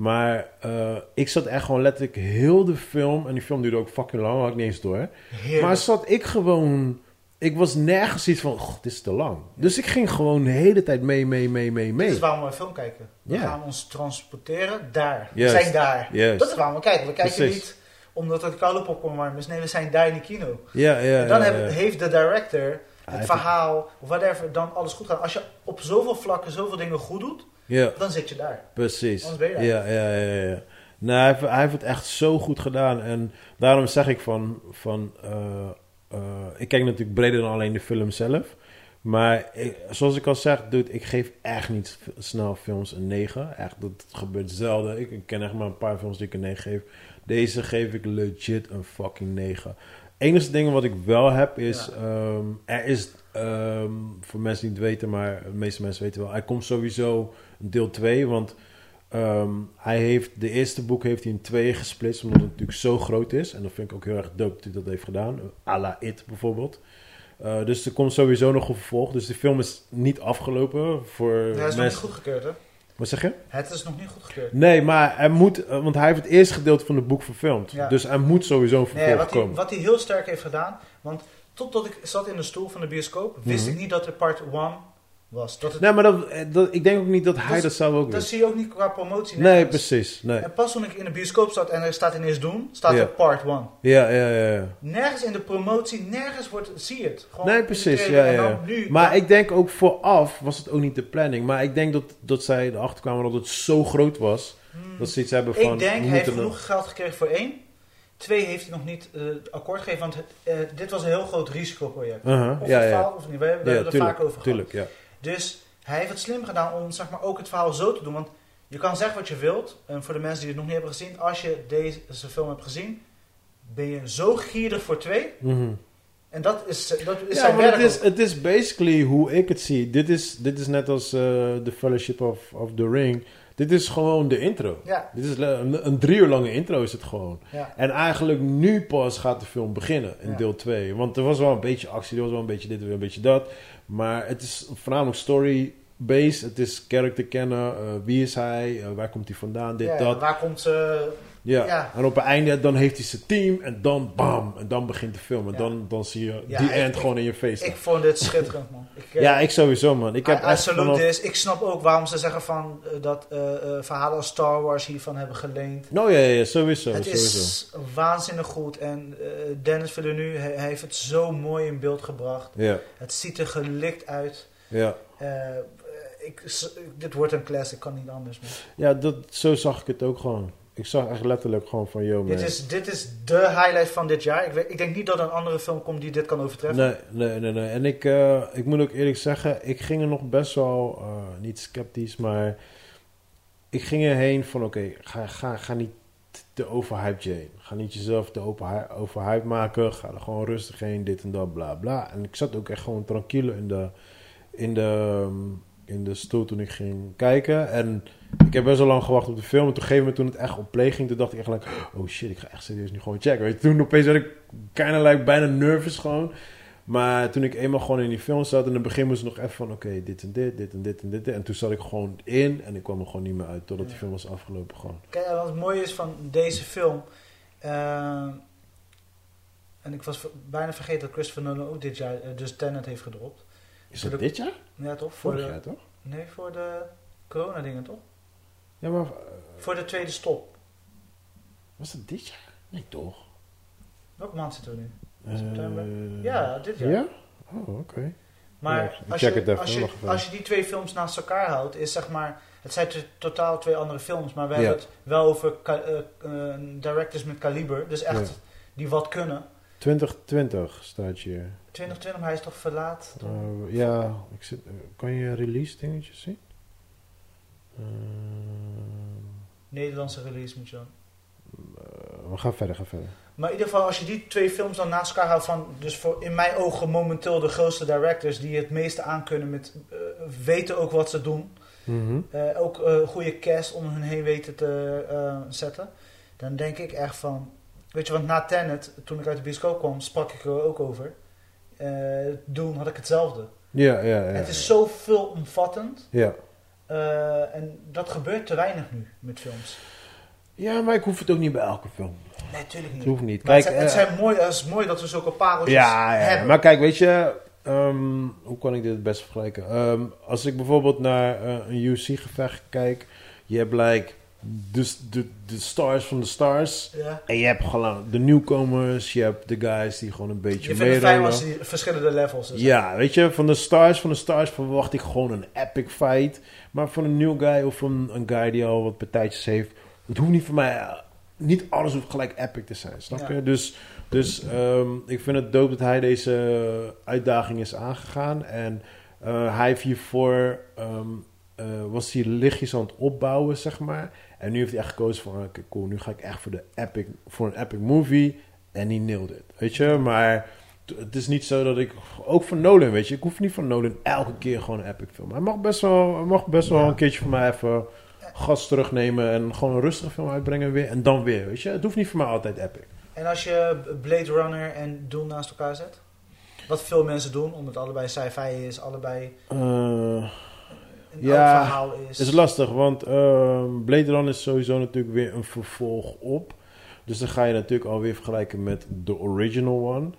Maar eh, ik zat echt gewoon letterlijk heel de film, en die film duurde ook fucking lang, had ik niet eens door. Heerlijk. Maar zat ik gewoon, ik was nergens iets van, "Goh, dit is te lang. Dus ik ging gewoon de hele tijd mee, mee, mee, mee, Dit mee. is waarom we een film kijken. We gaan ons transporteren daar. We zijn daar. Dat is waarom we kijken. We kijken Precies. niet omdat het koude popcorn warm is. Nee, we zijn daar in de kino. Ja, ja, en dan ja, heb- ja. heeft de director het verhaal, whatever, dan alles goed gedaan. Als je op zoveel vlakken zoveel dingen goed doet, Ja. dan zit je daar. Precies. Anders ben je daar. Ja, ja, ja, ja. Nou, hij, heeft, hij heeft het echt zo goed gedaan. En daarom zeg ik van... van eh, eh, ik kijk natuurlijk breder dan alleen de film zelf. Maar ik- zoals ik al zeg, dude, ik geef echt niet snel films een 9. Echt, dat gebeurt zelden. Ik, ik ken echt maar een paar films die ik een 9 geef. Deze geef ik legit een fucking 9. Enige ding wat ik wel heb is... Ja. ehm, er is, ehm, voor mensen die het weten, maar de meeste mensen weten wel... Er komt sowieso deel 2, want... Ehm, hij heeft, de eerste boek heeft hij in tweeën gesplitst, omdat het natuurlijk zo groot is. En dat vind ik ook heel erg dope dat hij dat heeft gedaan. A la It bijvoorbeeld. Eh, dus er komt sowieso nog een vervolg. Dus de film is niet afgelopen voor Ja, het is nog niet goedgekeurd, hè? Wat zeg je? Het is nog niet goedgekeurd. Nee, maar hij moet... eh, want hij heeft het eerste gedeelte van het boek verfilmd. Ja. Dus er moet sowieso een vervolg Nee, wat hij, komen. wat hij heel sterk heeft gedaan, want totdat ik zat in de stoel van de bioscoop, wist Mhm. ik niet dat er part 1 was. Dat het, Nee, maar dat, eh, dat, ik denk ook niet dat hij Dat- zelf ook dat zie je ook niet qua promotie. Nee, precies. Nee. En pas toen ik in de bioscoop zat en er staat ineens Doen, staat er part 1. Ja, ja, ja. ja. Nergens in de promotie, nergens wordt, zie je het. Gewoon Nee, precies. Ja, ja, dan ja. nu- Maar ik denk ook vooraf was het ook niet de planning. Maar ik denk dat, dat zij erachter kwamen dat het zo groot was. Hmm. Dat ze iets hebben van... ik denk, hij heeft genoeg geld gekregen voor één. Twee heeft hij nog niet eh, akkoord gegeven, want eh, dit was een heel groot risicoproject. Uh-huh, Of Ja, het ja. faalt of niet, we, hebben we ja, hebben er vaak over gehad. tuurlijk, ja. Dus hij heeft het slim gedaan om zeg maar, ook het verhaal zo te doen. Want je kan zeggen wat je wilt. En voor de mensen die het nog niet hebben gezien, als je deze film hebt gezien, ben je zo gierig voor twee. Mhm. En dat is, dat is Ja, zijn werk. het is, ook. het is basically hoe ik het zie. Dit is, dit is net als eh The Fellowship of, of the Ring. Dit is gewoon de intro. Ja, Dit is een, een drie uur lange intro is het gewoon. ja. En eigenlijk nu pas gaat de film beginnen in Ja. deel 2. Want er was wel een beetje actie, er was wel een beetje dit, weer een beetje dat. Maar het is voornamelijk story based. Het is character kennen. eh, wie is hij? eh, waar komt hij vandaan? Dit, Ja, dat. Waar komt ze... Ja. Ja. En op het einde dan heeft hij zijn team en dan bam. En dan begint de film. En Ja. dan, dan zie je die end ik- gewoon in je face. Ik vond dit schitterend, man. Ik, eh, ja, ik sowieso man. Ik heb I, I echt salute vanaf... this. Ik snap ook waarom ze zeggen van, eh, dat eh, verhalen als Star Wars hiervan hebben geleend. Oh ja, ja, sowieso. het sowieso. is waanzinnig goed. En Dennis Villeneuve hij, hij heeft het zo mooi in beeld gebracht. Ja, Het ziet er gelikt uit. ja. Ik, dit wordt een classic, kan niet anders. Man. ja dat, zo zag ik het ook gewoon. Ik zag echt letterlijk gewoon van, yo man. Dit, is, dit is de highlight van dit jaar. Ik, weet, ik denk niet dat er een andere film komt die dit kan overtreffen. Nee, nee, nee, nee. En ik, eh, ik moet ook eerlijk zeggen, ik ging er nog best wel, eh, niet sceptisch, maar ik ging erheen van, oké, ga, ga, ga niet te overhyped heen. Ga niet jezelf te over- overhyped maken. Ga er gewoon rustig heen, dit en dat, bla bla. En ik zat ook echt gewoon tranquilo in de, in de, in de stoel toen ik ging kijken. En ik heb best wel lang gewacht op de film. En toen, gegeven moment, toen het echt op play ging, toen dacht ik echt, like, oh shit, ik ga echt serieus nu gewoon checken. Weet je, toen opeens werd ik like, bijna nervous gewoon. Maar toen ik eenmaal gewoon in die film zat, in het begin moest ik nog even van, oké, dit en dit, dit en dit en dit. En toen zat ik gewoon in en ik kwam er gewoon niet meer uit totdat die film was afgelopen gewoon. Kijk, wat het mooie is van deze film. eh, en ik was bijna vergeten dat Christopher Nolan ook dit jaar eh, dus Tenet heeft gedropt. Is dat dit jaar? Ja, toch? Vorig de, jaar, toch? nee, voor de corona-dingen, toch? Ja, maar eh, Voor de tweede stop. was dat dit jaar? Nee, toch? Welke maand zitten we nu? Eh, September? Ja, dit jaar. Ja? Oh, oké. Maar Ja, als, check je, even, als, je, als je die twee films naast elkaar houdt, is zeg maar. Het zijn totaal twee andere films, maar we Ja. hebben het wel over eh, directors met kaliber. Dus echt Ja. die wat kunnen. 2020 staat hier. 2020, maar hij is toch verlaat? Eh, ja, ik zit, kan je release dingetjes zien? Eh, Nederlandse release moet je dan. eh, we gaan verder, gaan verder. Maar in ieder geval, als je die twee films dan naast elkaar houdt van, dus voor in mijn ogen momenteel de grootste directors die het meeste aankunnen met, eh, weten ook wat ze doen. Mhm. Eh, ook een goede cast om hun heen weten te zetten. Dan denk ik echt van, weet je, want na Tenet, toen ik uit de bioscoop kwam, sprak ik er ook over. Toen had ik hetzelfde. Ja, ja, ja. Het is zo veelomvattend. Ja. Eh, en dat gebeurt te weinig nu met films. ja, maar ik hoef het ook niet bij elke film. Nee, natuurlijk niet. Het hoeft niet. Maar het, Kijk, zijn, het, eh, zijn mooi, het is mooi dat we zulke pareltjes Ja, ja, hebben. maar kijk, weet je, ehm, hoe kan ik dit het best vergelijken? Ehm, als ik bijvoorbeeld naar eh, een UFC-gevecht kijk, je hebt like de, de, de stars van de stars. Ja. En je hebt gewoon de nieuwkomers, je hebt de guys die gewoon een beetje Je vindt het fijn meerollen. als die verschillende levels is. Ja, weet je, van de stars van de stars verwacht ik gewoon een epic fight. Maar van een nieuw guy of een, een guy die al wat partijtjes heeft, het hoeft niet voor mij, niet alles hoeft gelijk epic te zijn, snap Ja. je? Dus, dus ehm, ik vind het dope dat hij deze uitdaging is aangegaan. En eh, hij heeft hiervoor, ehm, eh, was hij lichtjes aan het opbouwen, zeg maar. En nu heeft hij echt gekozen van, oké cool, nu ga ik echt voor, de epic, voor een epic movie. En die nailed it, weet je? Maar het is niet zo dat ik, ook van Nolan, weet je, ik hoef niet van Nolan elke keer gewoon een epic film. Hij mag best wel, hij mag best wel Ja. een keertje voor mij even gas terugnemen en gewoon een rustige film uitbrengen weer. En dan weer, weet je? Het hoeft niet voor mij altijd epic. En als je Blade Runner en Dune naast elkaar zet? Wat veel mensen doen, omdat allebei sci-fi is, allebei Eh, een Ja, verhaal is. Het is lastig, want ehm, Blade Runner is sowieso natuurlijk weer een vervolg op. Dus dan ga je natuurlijk alweer vergelijken met de original one.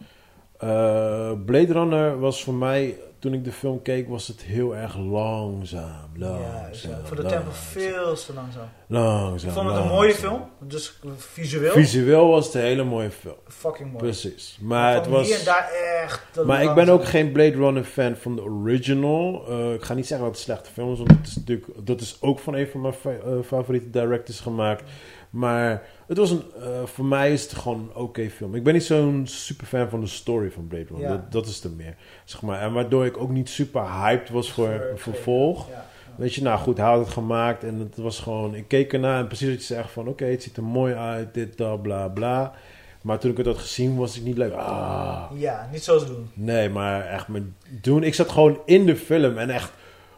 Eh, Blade Runner was voor mij, toen ik de film keek, was het heel erg langzaam. Langzaam. ja, voor de langzaam, tempo veel te langzaam. Langzaam. Ik vond het een mooie film, dus visueel Visueel was het een hele mooie film. fucking mooi. Precies. Maar het was... hier en daar echt. te Maar ik ben ook geen Blade Runner fan van de original. Eh, ik ga niet zeggen dat het een slechte film is, want het is natuurlijk, dat is ook van een van mijn fa- eh, favoriete directors gemaakt. Maar het was een, eh, voor mij is het gewoon een oké film. Ik ben niet zo'n super fan van de story van Blade Runner. Ja. Dat, dat is er meer. Zeg maar. En waardoor ik ook niet super hyped was voor een vervolg. Ja. Weet je, nou goed, hij had het gemaakt en het was gewoon... Ik keek ernaar en precies wat je zegt van... Oké, het ziet er mooi uit, dit, dat, bla, bla. Maar toen ik het had gezien, was ik niet leuk. Ah, Ja, niet zo doen. Nee, maar echt met doen. Ik zat gewoon in de film en echt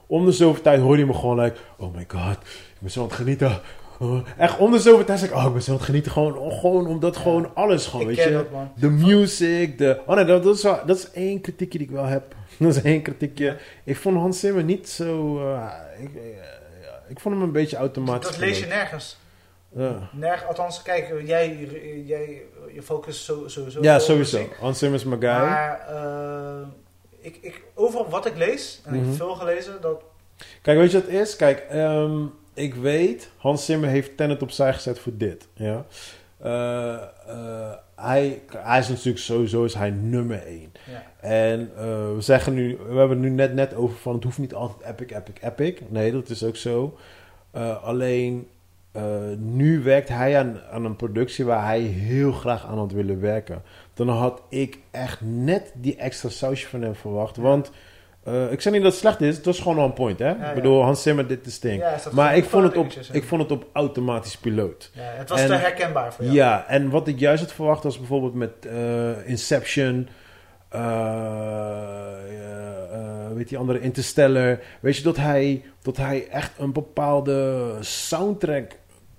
om de zoveel tijd hoorde je me gewoon like, oh my god, ik ben zo aan het genieten. Oh, echt om de zoveel tijd zeg ik, oh, ik ben zo aan het genieten. Gewoon, gewoon omdat gewoon alles gewoon, Ik weet je. De music, de... Oh nee, dat, dat, is wel, dat is één kritiekje die ik wel heb. Dat is één kritiekje. Ik vond Hans Zimmer niet zo... eh, ik, eh, ik vond hem een beetje automatisch. Dat lees je nergens. Ja. Nerg, althans, kijk, jij, jij je focust zo- sowieso. Ja, sowieso. muziek. Hans Zimmer is mijn guy. Maar eh, ik, ik, overal wat ik lees, en ik Mhm. heb veel gelezen, dat Kijk, weet je wat het is? Kijk, ehm, ik weet, Hans Zimmer heeft Tenet opzij gezet voor dit. Ja? Eh, eh, hij, hij is natuurlijk sowieso is hij nummer één. ja, En eh, we zeggen nu, we hebben het nu net, net over van het hoeft niet altijd epic, epic, epic. Nee, dat is ook zo. Alleen nu werkt hij aan, aan een productie waar hij heel graag aan had willen werken. Dan had ik echt net die extra sausje van hem verwacht. Want eh, ik zeg niet dat het slecht is, het was gewoon on point. Hè? ja. Ik bedoel, Hans Zimmer, dit is ding. Ja, maar ik vond, het op, ik vond het op automatisch piloot. ja, het was En- te herkenbaar voor jou. Ja, en wat ik juist had verwacht was bijvoorbeeld met eh, Inception, eh, weet die andere Interstellar. Weet je dat hij, dat hij echt een bepaalde soundtrack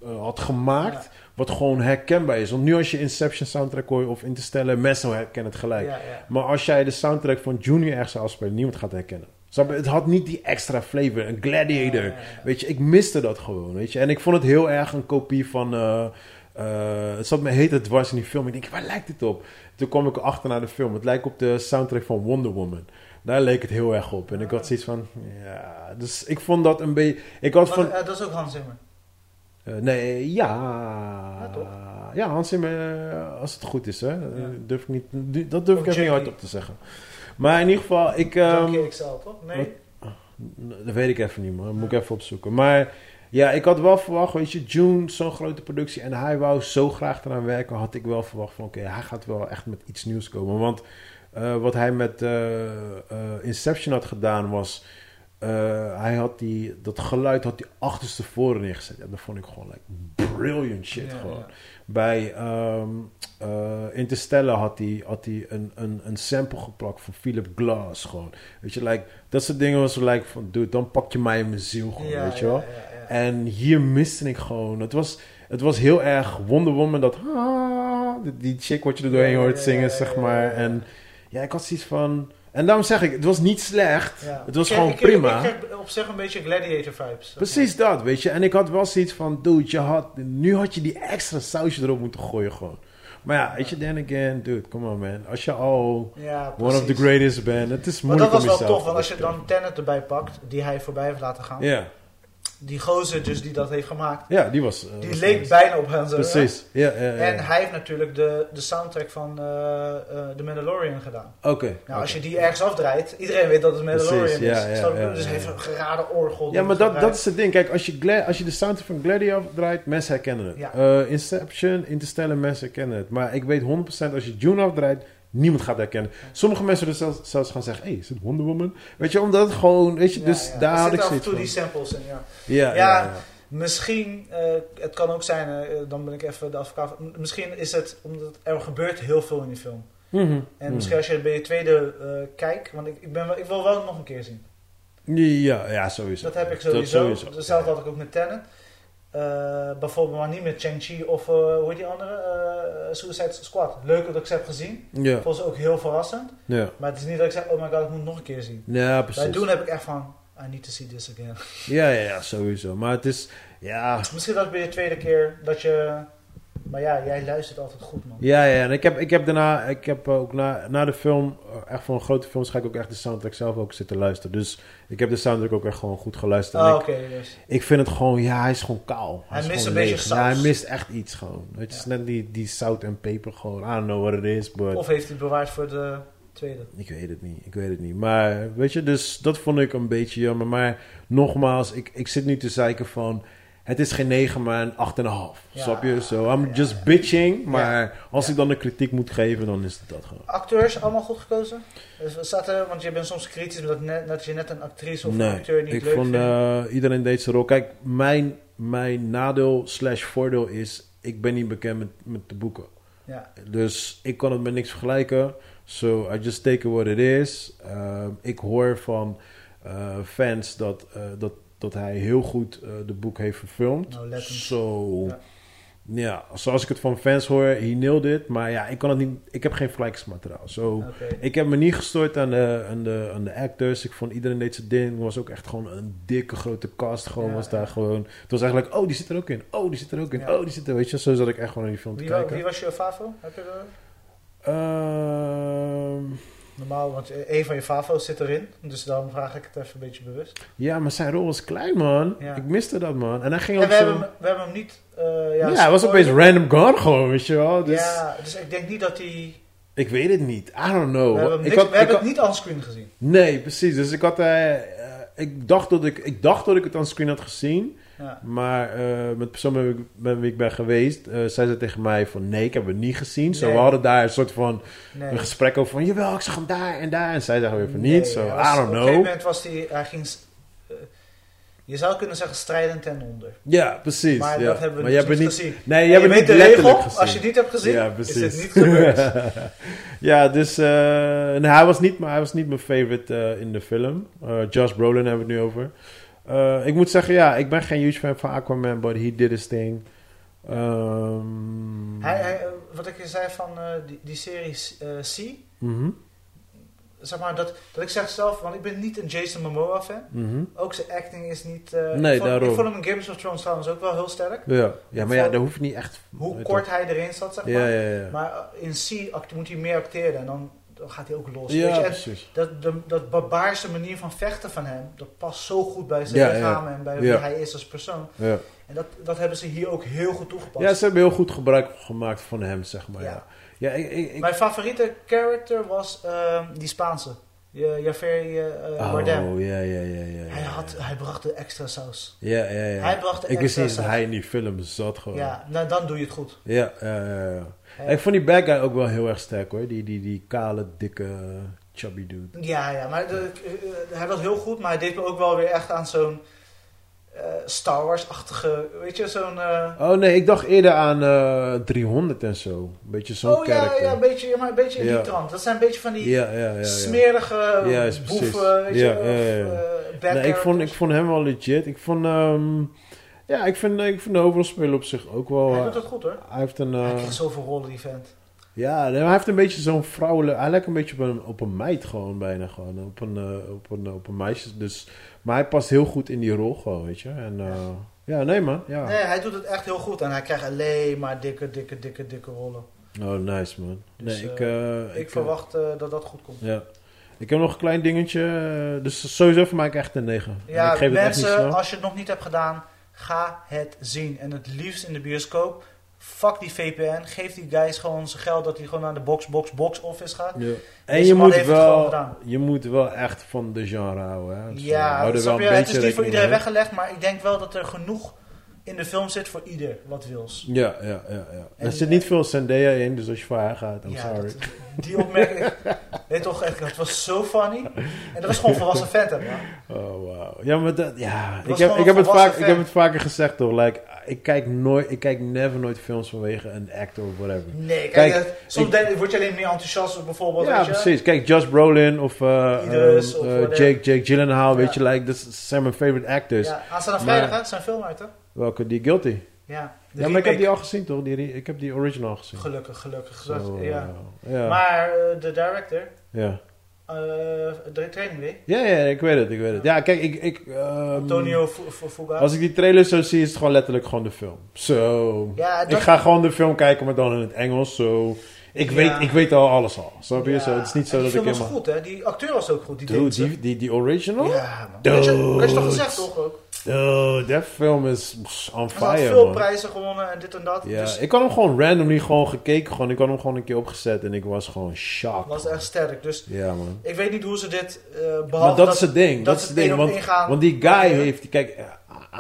eh, had gemaakt. Ja. Wat gewoon herkenbaar is. Want nu als je Inception soundtrack hoort of Interstellar, mensen herkennen het gelijk. Ja. Maar als jij de soundtrack van Junior ergens zou afspelen, niemand gaat herkennen. Het had niet die extra flavor. Een gladiator. Ja, ja, ja. Weet je, ik miste dat gewoon. Weet je? En ik vond het heel erg een kopie van. eh, eh, het zat me heet het dwars in die film. Ik denk, waar lijkt het op? Toen kwam ik achter naar de film. Het lijkt op de soundtrack van Wonder Woman. Daar leek het heel erg op. En ik had zoiets van, ja. Dus ik vond dat een beetje. Ik had Maar, van. dat is ook Hans Zimmer. Eh, nee, ja. Ja, toch? Ja, Hans Zimmer, eh, als het goed is, hè. Eh, Durf ik niet, dat durf ik Ook even niet Jackie. hardop te zeggen. Maar in ieder geval, ik. XL, toch? Nee? dat weet ik even niet, man. Moet ik even opzoeken. Maar ja, ik had wel verwacht, weet je, June, zo'n grote productie. En hij wou zo graag eraan werken. Had ik wel verwacht van, oké, hij gaat wel echt met iets nieuws komen. Want wat hij met Inception had gedaan was... eh, hij had die, dat geluid had hij achterstevoren neergezet. En dat vond ik gewoon like brilliant shit Ja, gewoon. ja. Bij ehm eh, Interstellar had hij, had hij een, een, een sample geplakt van Philip Glass gewoon. Weet je, like, dat soort dingen was like van, dude, dan pak je mij in mijn ziel gewoon, Ja, weet je wel. En hier miste ik gewoon, het was, het was heel erg Wonder Woman, dat, ah, die- chick wat je er doorheen hoort zingen, zeg maar. En ja, ik had zoiets van, en daarom zeg ik, het was niet slecht, Ja. het was Ik- gewoon ik- prima. Ik kreeg op zich een beetje gladiator vibes. Precies dat, weet je. En ik had wel zoiets van, dude, je had, nu had je die extra sausje erop moeten gooien gewoon. Maar ja, weet je, then again, dude, come on man. Als je al Ja, one of the greatest bent, het is Maar moeilijk dat om was wel tof, want als je dan Tenet erbij pakt, die hij voorbij heeft laten gaan. Ja, Die gozer dus die dat heeft gemaakt, ja, die was... eh, die was leek nice. bijna op Hans. Precies, ja, ja, ja. En hij heeft natuurlijk de, de soundtrack van eh, eh, The Mandalorian gedaan. Oké. Nou, als je die ergens afdraait, iedereen weet dat het Mandalorian Precies, is. ja, dus heeft een geraden orgel. Ja, maar dat, dat is het ding. Kijk, als je, als je de soundtrack van Gladiator draait, mensen herkennen het. Eh, Inception, Interstellar, mensen herkennen het. Maar ik weet 100% als je June afdraait, niemand gaat herkennen. Sommige mensen zullen zelfs, zelfs gaan zeggen, hé, hey, is het Wonder Woman? Weet je, omdat het gewoon, weet je, Ja, dus ja. daar had ik zitten af en toe van. die samples in, ja. Ja, ja. Misschien, eh, het kan ook zijn, eh, dan ben ik even de advocaat. Misschien is het omdat er gebeurt heel veel in die film. Mhm, En mhm. misschien als je bij je tweede eh kijkt, want ik, ik, ben wel, ik wil wel nog een keer zien. Ja, ja, sowieso. Dat heb ik sowieso. sowieso. Hetzelfde had ik ook met Tenet. Eh, bijvoorbeeld maar niet met Chang-Chi of eh, hoe heet die andere? Eh, Suicide Squad. Leuk dat ik ze heb gezien. Ja, Vond ze ook heel verrassend. ja. Maar het is niet dat ik zeg, oh my god, ik moet nog een keer zien. Ja, Bij precies. doen heb ik echt van, I need to see this again. Ja, ja, ja, sowieso. Maar het is, ja... Misschien dat bij je tweede keer dat je... Maar ja, jij luistert altijd goed, man. Ja, ja, en ik heb, ik heb daarna, ik heb ook na, na de film, echt voor een grote films ga ik ook echt de soundtrack zelf ook zitten luisteren. Dus ik heb de soundtrack ook echt gewoon goed geluisterd. Ik, oké, dus. ik vind het gewoon, ja, hij is gewoon kaal. Hij is mist een beetje leeg. saus. Ja, hij mist echt iets gewoon. Het is Ja. net die, die zout en peper gewoon. I don't know what it is, but... Of heeft hij het bewaard voor de tweede? Ik weet het niet, ik weet het niet. Maar weet je, dus dat vond ik een beetje jammer. Maar nogmaals, ik, ik zit nu te zeiken van... Het is geen 9, maar een 8,5. Ja. Snap je? So I'm Ja. just bitching. Maar als ik dan een kritiek moet geven, dan is het dat gewoon. Acteurs allemaal goed gekozen? Dus wat staat er, want je bent soms kritisch omdat net, dat je net een actrice of een nee, acteur niet ik leuk vond eh, iedereen deed zijn rol. Kijk, mijn, mijn nadeel slash voordeel is... Ik ben niet bekend met, met de boeken. ja. Dus ik kan het met niks vergelijken. So I just take it what it is. Uh, ik hoor van uh, fans dat, uh, dat, dat hij heel goed uh, de boek heeft verfilmd. Nou, Zo. Ja. ja. zoals ik het van fans hoor, he nailed it. Maar ja, ik kan het niet. Ik heb geen vergelijkingsmateriaal. Zo, okay. ik heb me niet gestoord aan de, aan, de, aan de actors. Ik vond iedereen deed zijn ding. Het was ook echt gewoon een dikke grote cast. Gewoon Ja, was daar gewoon. Het was eigenlijk, oh, die zit er ook in. Oh, die zit er ook in. Oh, die zit er. Weet je, zo zat ik echt gewoon in die film te Wie, wa- kijken. wie was je favo? Heb je er- Ehm, Normaal, want een van je favo's zit erin. Dus dan vraag ik het even een beetje bewust. ja, maar zijn rol was klein, man. Ja. Ik miste dat, man. En hij ging En ook we, zo... hebben, hem- we hebben hem niet... eh, ja, ja, hij was opeens random gone gewoon, weet je wel. Dus Ja, dus ik denk niet dat hij... ik weet het niet. I don't know. we hebben, ik niks- had, we hebben ik het niet onscreen gezien. Nee, precies. Dus ik had... eh, ik, dacht dat ik, ik dacht dat ik het aan screen had gezien. Ja. Maar eh, met de persoon met wie ik- met wie ik ben geweest... eh, zei ze tegen mij van... Nee, ik heb het niet gezien. Zo, we hadden daar een soort van... Nee. Een gesprek over van... Jawel, ik zag hem daar en daar. En zij zeggen weer van Nee, niet. Zo, I don't Op een gegeven know. moment was hij... Hij ging... eh, je zou kunnen zeggen strijdend ten onder. Ja, precies. Maar ja. dat hebben we maar dus niet gezien. Nee, je hebt weet niet de regel, gezien. als je het niet hebt gezien, Ja, is het niet gebeurd. ja, dus hij, was niet, maar hij was niet mijn favorite in de film. Josh Brolin hebben we het nu over. Eh, ik moet zeggen, ja, ik ben geen huge fan van Aquaman, but he did his thing. Ehm, hij, hij, eh, wat ik je zei van eh, die, die serie eh, C, mhm, zeg maar dat, dat ik zeg zelf, want ik ben niet een Jason Momoa fan. mhm. Ook zijn acting is niet... Nee, ik vond, daarom. Ik vond hem in Games of Thrones trouwens ook wel heel sterk. Ja, ja, maar ja, daar hoeft niet echt... Hoe kort hij erin zat, zeg maar. Ja, ja, ja. Maar in C moet hij meer acteren en dan gaat hij ook los. ja, weet je? En precies. dat, de, dat barbaarse manier van vechten van hem, dat past zo goed bij zijn Ja, ja. lichaam en bij wie hij is als persoon. Ja. En dat, dat hebben ze hier ook heel goed toegepast. ja, ze hebben heel goed gebruik gemaakt van hem, zeg maar. Ja. Ja, ik, ik, Mijn favoriete character was ehm, die Spaanse. Ja- Javier uh, Bardem. Oh, ja, ja, ja, ja. Hij, had, hij bracht de extra saus. Ja, ja, ja. Hij bracht de ik wist extra niet dat hij in die film zat gewoon. Ja, nou dan doe je het goed. Ja, ja, ja, Ik vond die bad guy ook wel heel erg sterk hoor. Die, die, die kale, dikke, chubby dude. Ja, ja, maar de- eh, hij was heel goed, maar hij deed me ook wel weer echt aan zo'n eh, Star Wars-achtige, weet je, zo'n... eh, Oh nee, ik dacht eerder aan eh 300 en zo. Een beetje zo'n oh ja, ja, een beetje, ja, maar een beetje in Ja. die trant. Dat zijn een beetje van die ja, smerige boeven, weet je, of, Nee, ik, vond, ik vond hem wel legit. Ik vond, ehm, ja, ik vind, ik vind de hoofdrolspeler op zich ook wel... Hij eh, doet het goed hoor. hij heeft een... Hij eh, krijgt zoveel rollen, die vent. ja, hij heeft een beetje zo'n vrouwelijk... Hij lijkt een beetje op een, op een meid gewoon bijna gewoon. Op een, eh, op een, op een meisje. Dus, maar hij past heel goed in die rol gewoon, weet je. En eh, ja, nee man. Ja. Nee, hij doet het echt heel goed. En hij krijgt alleen maar dikke, dikke, dikke, dikke rollen. Oh, nice man. Dus, nee, ik, Ik, verwacht eh, dat dat goed komt. Ja. Ik heb nog een klein dingetje. Dus sowieso voor mij echt een 9. Ja, ik geef het echt niet mensen, als je het nog niet hebt gedaan, ga het zien. En het liefst in de bioscoop. Fuck die VPN. Geef die guys gewoon zijn geld dat hij gewoon naar de box, box, box office gaat. Ja. En Deze je moet, wel, je moet wel echt van de genre houden. Hè? Dus, Ja, snap wel je? een het is niet voor iedereen weggelegd, maar ik denk wel dat er genoeg in de film zit voor ieder wat wils. Ja, ja, ja. ja. En, er zit eh, niet veel Zendaya in, dus als je voor haar gaat, I'm ja, sorry. dat- die opmerking, weet toch echt, het was zo funny. En dat was gewoon volwassen vent, hè, man. Oh, wow. Ja, maar dat, ja. Ik heb, ik, heb het vaak, ik heb het vaker gezegd toch. Like, ik kijk nooit, ik kijk never nooit films vanwege een actor of whatever. Nee, kijk, Kijk, eh, soms ik- denk- word je alleen meer enthousiast, bijvoorbeeld. Ja, precies. Kijk, Josh Brolin of, eh, of eh. Jake, Jake Gyllenhaal, weet je, like, dat zijn mijn favorite actors. Ja, aanstaande vrijdag, hè? Zijn film uit, hè? Welke? Die Guilty. Ja, Ja, maar ik heb die al gezien toch? Die, ik heb die original gezien. Gelukkig, gelukkig. Zo, ja. ja. Maar eh, de director, ja. eh, de training weer, Ja, ja, ik weet het, ik weet het. Ja, kijk, ik... ik ehm, Antonio Fu- Fu- Fuga. Als ik die trailer zo zie, is het gewoon letterlijk gewoon de film. Zo. Ja, Ik dat- ga gewoon de film kijken, maar dan in het Engels. Zo. Ik, Ja. weet, ik weet al alles al. Snap je? Ja, Zo, het is niet zo dat die ik film was helemaal... goed, hè? Die acteur was ook goed, die Dude, die, die, die original? Ja, man. Had je, toch gezegd, toch? Ook? Dude, dat film is on Hij had fire, veel man. prijzen gewonnen en dit en dat. Ja, dus ik had hem gewoon randomly gewoon gekeken. Gewoon, ik had hem gewoon een keer opgezet en ik was gewoon shocked. was echt sterk. Dus Ja, man. ik weet niet hoe ze dit, eh behalve Maar dat, is het ding. Dat, dat is het ding. Want, want die guy heeft... Kijk, eh,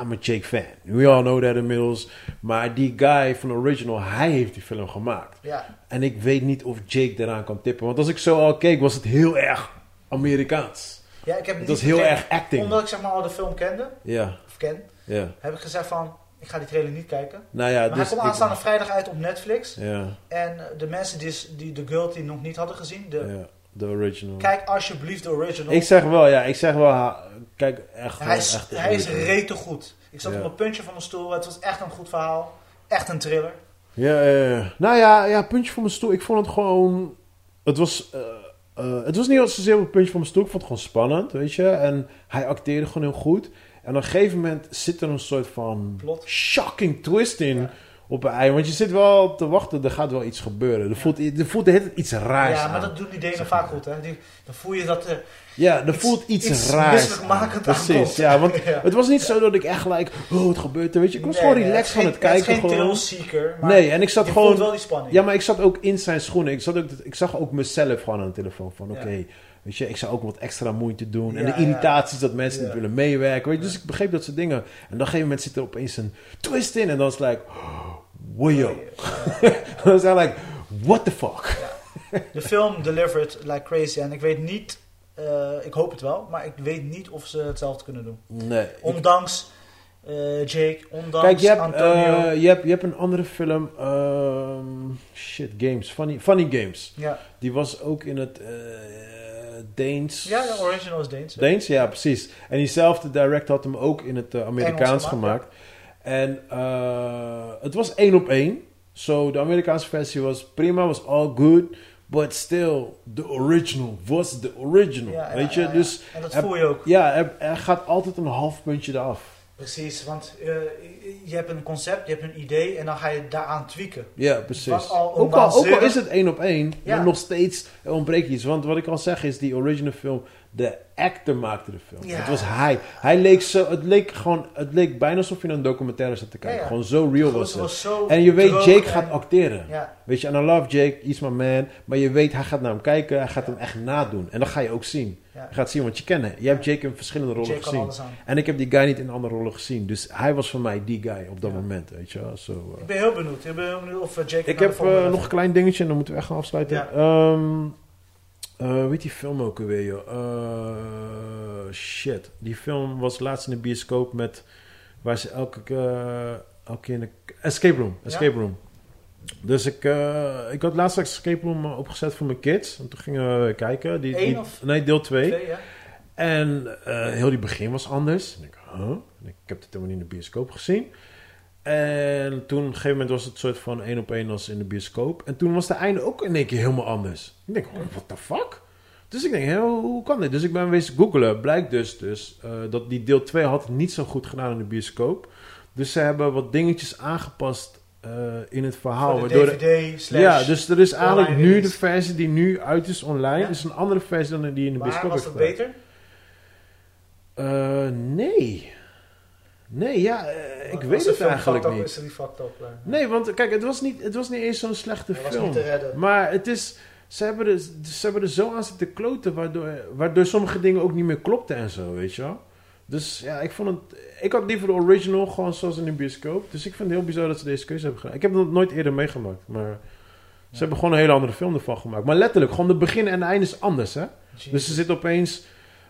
I'm a Jake fan. We all know that inmiddels. Maar die guy van Original, hij heeft die film gemaakt. Ja, En ik weet niet of Jake eraan kan tippen. Want als ik zo al keek, was het heel erg Amerikaans. Ja ik heb Het niet was heel gekeken. erg acting. Omdat ik zeg maar al de film kende, Ja, of ken, ja. heb ik gezegd van, ik ga die trailer niet kijken. Nou ja, Maar dus... hij komt ik- aanstaande vrijdag uit op Netflix. Ja, En de mensen die, die de Guilty nog niet hadden gezien, de ja. De original. Kijk alsjeblieft de original. Ik zeg wel, ja, ik zeg wel, kijk echt. hij is, echt hij is rete goed. Ik zat Ja. op een puntje van mijn stoel. Het was echt een goed verhaal. Echt een thriller. Ja, ja, ja. nou ja, ja, puntje van mijn stoel. Ik vond het gewoon. Het was. eh, eh, het was niet zozeer op het puntje van mijn stoel. Ik vond het gewoon spannend, weet je. En hij acteerde gewoon heel goed. En op een gegeven moment zit er een soort van. Plot. shocking twist in. Ja. Op een ei. Want je zit wel te wachten, er gaat wel iets gebeuren. Er voelt, er voelt de hele tijd iets raars Ja, maar aan. dat doen die Denen vaak goed. Hè? Die, dan voel je dat... eh, Ja, er iets- voelt iets, iets raars. Precies, ja. Want Ja. het was niet zo dat ik echt gelijk... Oh, wat gebeurt er? Weet je, ik was nee, gewoon nee, relaxed het van het geen- kijken. Het gewoon. thrill-seeker. maar Nee, en ik zat gewoon... wel die spanning. Ja, maar ik zat ook in zijn schoenen. Ik, zat ook, ik zag ook mezelf gewoon aan de telefoon. Van oké, Ja. Weet je, ik zou ook wat extra moeite doen. en Ja, de irritaties dat mensen Ja. niet willen meewerken. Weet je, dus ik begreep dat soort dingen. En op een gegeven moment zit er opeens een twist in. En dan is het like, wojo. dan is het like, what the fuck? De film delivered like crazy. En ik weet niet... eh, ik hoop het wel. Maar ik weet niet of ze hetzelfde kunnen doen. Nee. Ondanks eh, Jake. Ondanks Kijk, je hebt, Antonio. eh, je, hebt, je hebt een andere film. ehm, shit, Games. Funny, funny Games. ja. Die was ook in het Deens. ja, de original is Deens. Deens, ja, precies. En diezelfde direct had hem ook in het eh, Amerikaans gemaakt. gemaakt, En eh, het was één op één. Zo, de Amerikaanse versie was prima, was all good. But still, the original was the original. Ja, ja, weet je? ja. Dus En dat voel je ook. ja, er, er gaat altijd een half puntje eraf. Precies, want eh, je hebt een concept, je hebt een idee en dan ga je daaraan tweaken. Ja, precies. Al ook, al, ook al is het één op één, Ja. maar nog steeds ontbreekt iets. Want wat ik al zeg is, die original film, de actor maakte de film. Ja. Het was hij. Hij leek zo, het leek gewoon, het leek bijna alsof je naar een documentaire zat te kijken. Ja. Gewoon zo real was het. was zo En je weet, Jake en- gaat acteren. Weet je, en I love Jake, he's my man. Maar je weet, hij gaat naar hem kijken, hij gaat hem echt nadoen. En dat ga je ook zien. ja. Je gaat zien, want je kent hem. Je hebt Jake in verschillende rollen Jake gezien. En ik heb die guy niet in andere rollen gezien. Dus hij was voor mij die guy op dat Ja. moment, weet je wel. Eh. Ik ben heel benieuwd. Ik ben heel benieuwd of eh, Jake... Ik heb eh, nog een klein dingetje en dan moeten we echt gaan afsluiten. Ja. Ehm, eh, weet die film ook alweer, joh? Eh, shit. Die film was laatst in de bioscoop met... Waar ze elke, eh, elke keer in de... Escape Room. Ja? Escape Room. Dus ik, ik had laatst Escape Room opgezet voor mijn kids. En toen gingen we kijken. Die, Eén die- of Nee, deel 2. Twee, ja. En heel die begin was anders. En ik, huh? En ik heb het helemaal niet in de bioscoop gezien. En toen, op een gegeven moment was het soort van één op één als in de bioscoop. En toen was de einde ook in één keer helemaal anders. Ik denk, oh, what the fuck? Dus ik denk, hoe, kan dit? Dus ik ben wezen googlen. Blijkt dus, dus eh, dat die deel 2 had niet zo goed gedaan in de bioscoop. Dus ze hebben wat dingetjes aangepast eh, in het verhaal. Voor de waardoor de- DVD slash... ja, dus er is eigenlijk nu de versie die nu uit is online. Ja? is een andere versie dan die in de Maar bioscoop was dat beter? Eh, nee. Nee, ja, eh, ik weet het film eigenlijk niet. Is er die fucked up? Nee, want kijk, het was niet, het was niet eens zo'n slechte was film. niet te redden. Maar het is, ze hebben, er, ze hebben er zo aan zitten kloten, waardoor, waardoor sommige dingen ook niet meer klopten en zo, weet je wel. Dus ja, ik vond het, ik had liever de original gewoon zoals in de bioscoop. Dus ik vind het heel bizar dat ze deze keuze hebben gedaan. Ik heb het nooit eerder meegemaakt, maar ze hebben gewoon een hele andere film ervan gemaakt. Maar letterlijk, gewoon de begin en de einde is anders, hè. Dus ze zit opeens,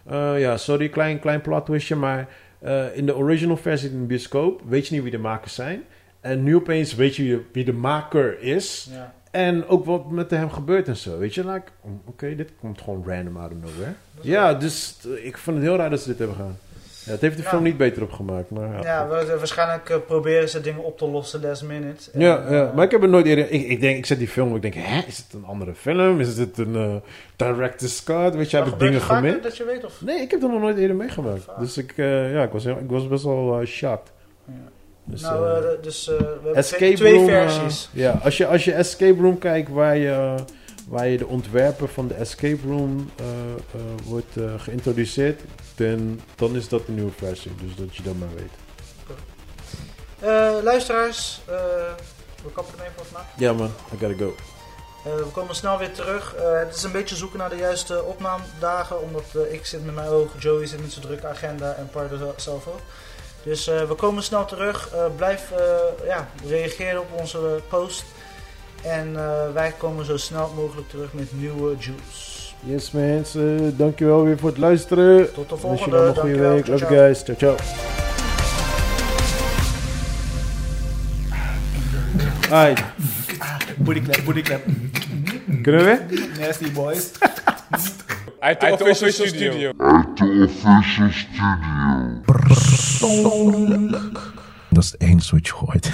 eh, ja, sorry, klein, klein plot twistje, maar eh, in de original versie in de bioscoop weet je niet wie de makers zijn. En nu opeens weet je wie de, maker is. Ja. En ook wat met hem gebeurt en zo. Weet je, like, oké, dit komt gewoon random out of nowhere. Ja, dus eh, ik vond het heel raar dat ze dit hebben gedaan. Ja, het heeft de Ja. film niet beter opgemaakt, maar ja. Ja, wa- waarschijnlijk eh, proberen ze dingen op te lossen last minute. En, Ja, ja, eh, maar ik heb het nooit eerder... Ik, ik denk, ik zet die film ik denk, hè, is het een andere film? Is het een eh director's cut? Weet je, heb ik dingen gemist? dat je weet of... Nee, ik heb dat nog nooit eerder meegemaakt. Dus ik, ja, ik, was, ik was best wel eh, shocked. Ja. Dus, nou, dus we hebben Escape twee, twee versies. ja, als je, als je Escape Room kijkt waar je, waar je de ontwerper van de Escape Room eh, eh, wordt eh, geïntroduceerd, dan, dan is dat de nieuwe versie. Dus dat je dat maar weet. Luisteraars, we kappen hem even wat na. Ja man, I gotta go. We komen snel weer terug. Het is een beetje zoeken naar de juiste opnaamdagen. Omdat ik zit met mijn ogen, Joey zit met zijn drukke agenda en Pardo zel- zelf ook. Dus we komen snel terug. Blijf ja, reageren op onze post. En eh, wij komen zo snel mogelijk terug met nieuwe juice. Yes mensen, dankjewel weer voor het luisteren. Tot de Wens je volgende. nog een goede Dankjewel. week. Love ciao. you guys. Ciao ciao. Alright, Booty clap, booty clap. kunnen we weer? Nasty boys. Uit de official studio. Dat is het enige wat je hoort.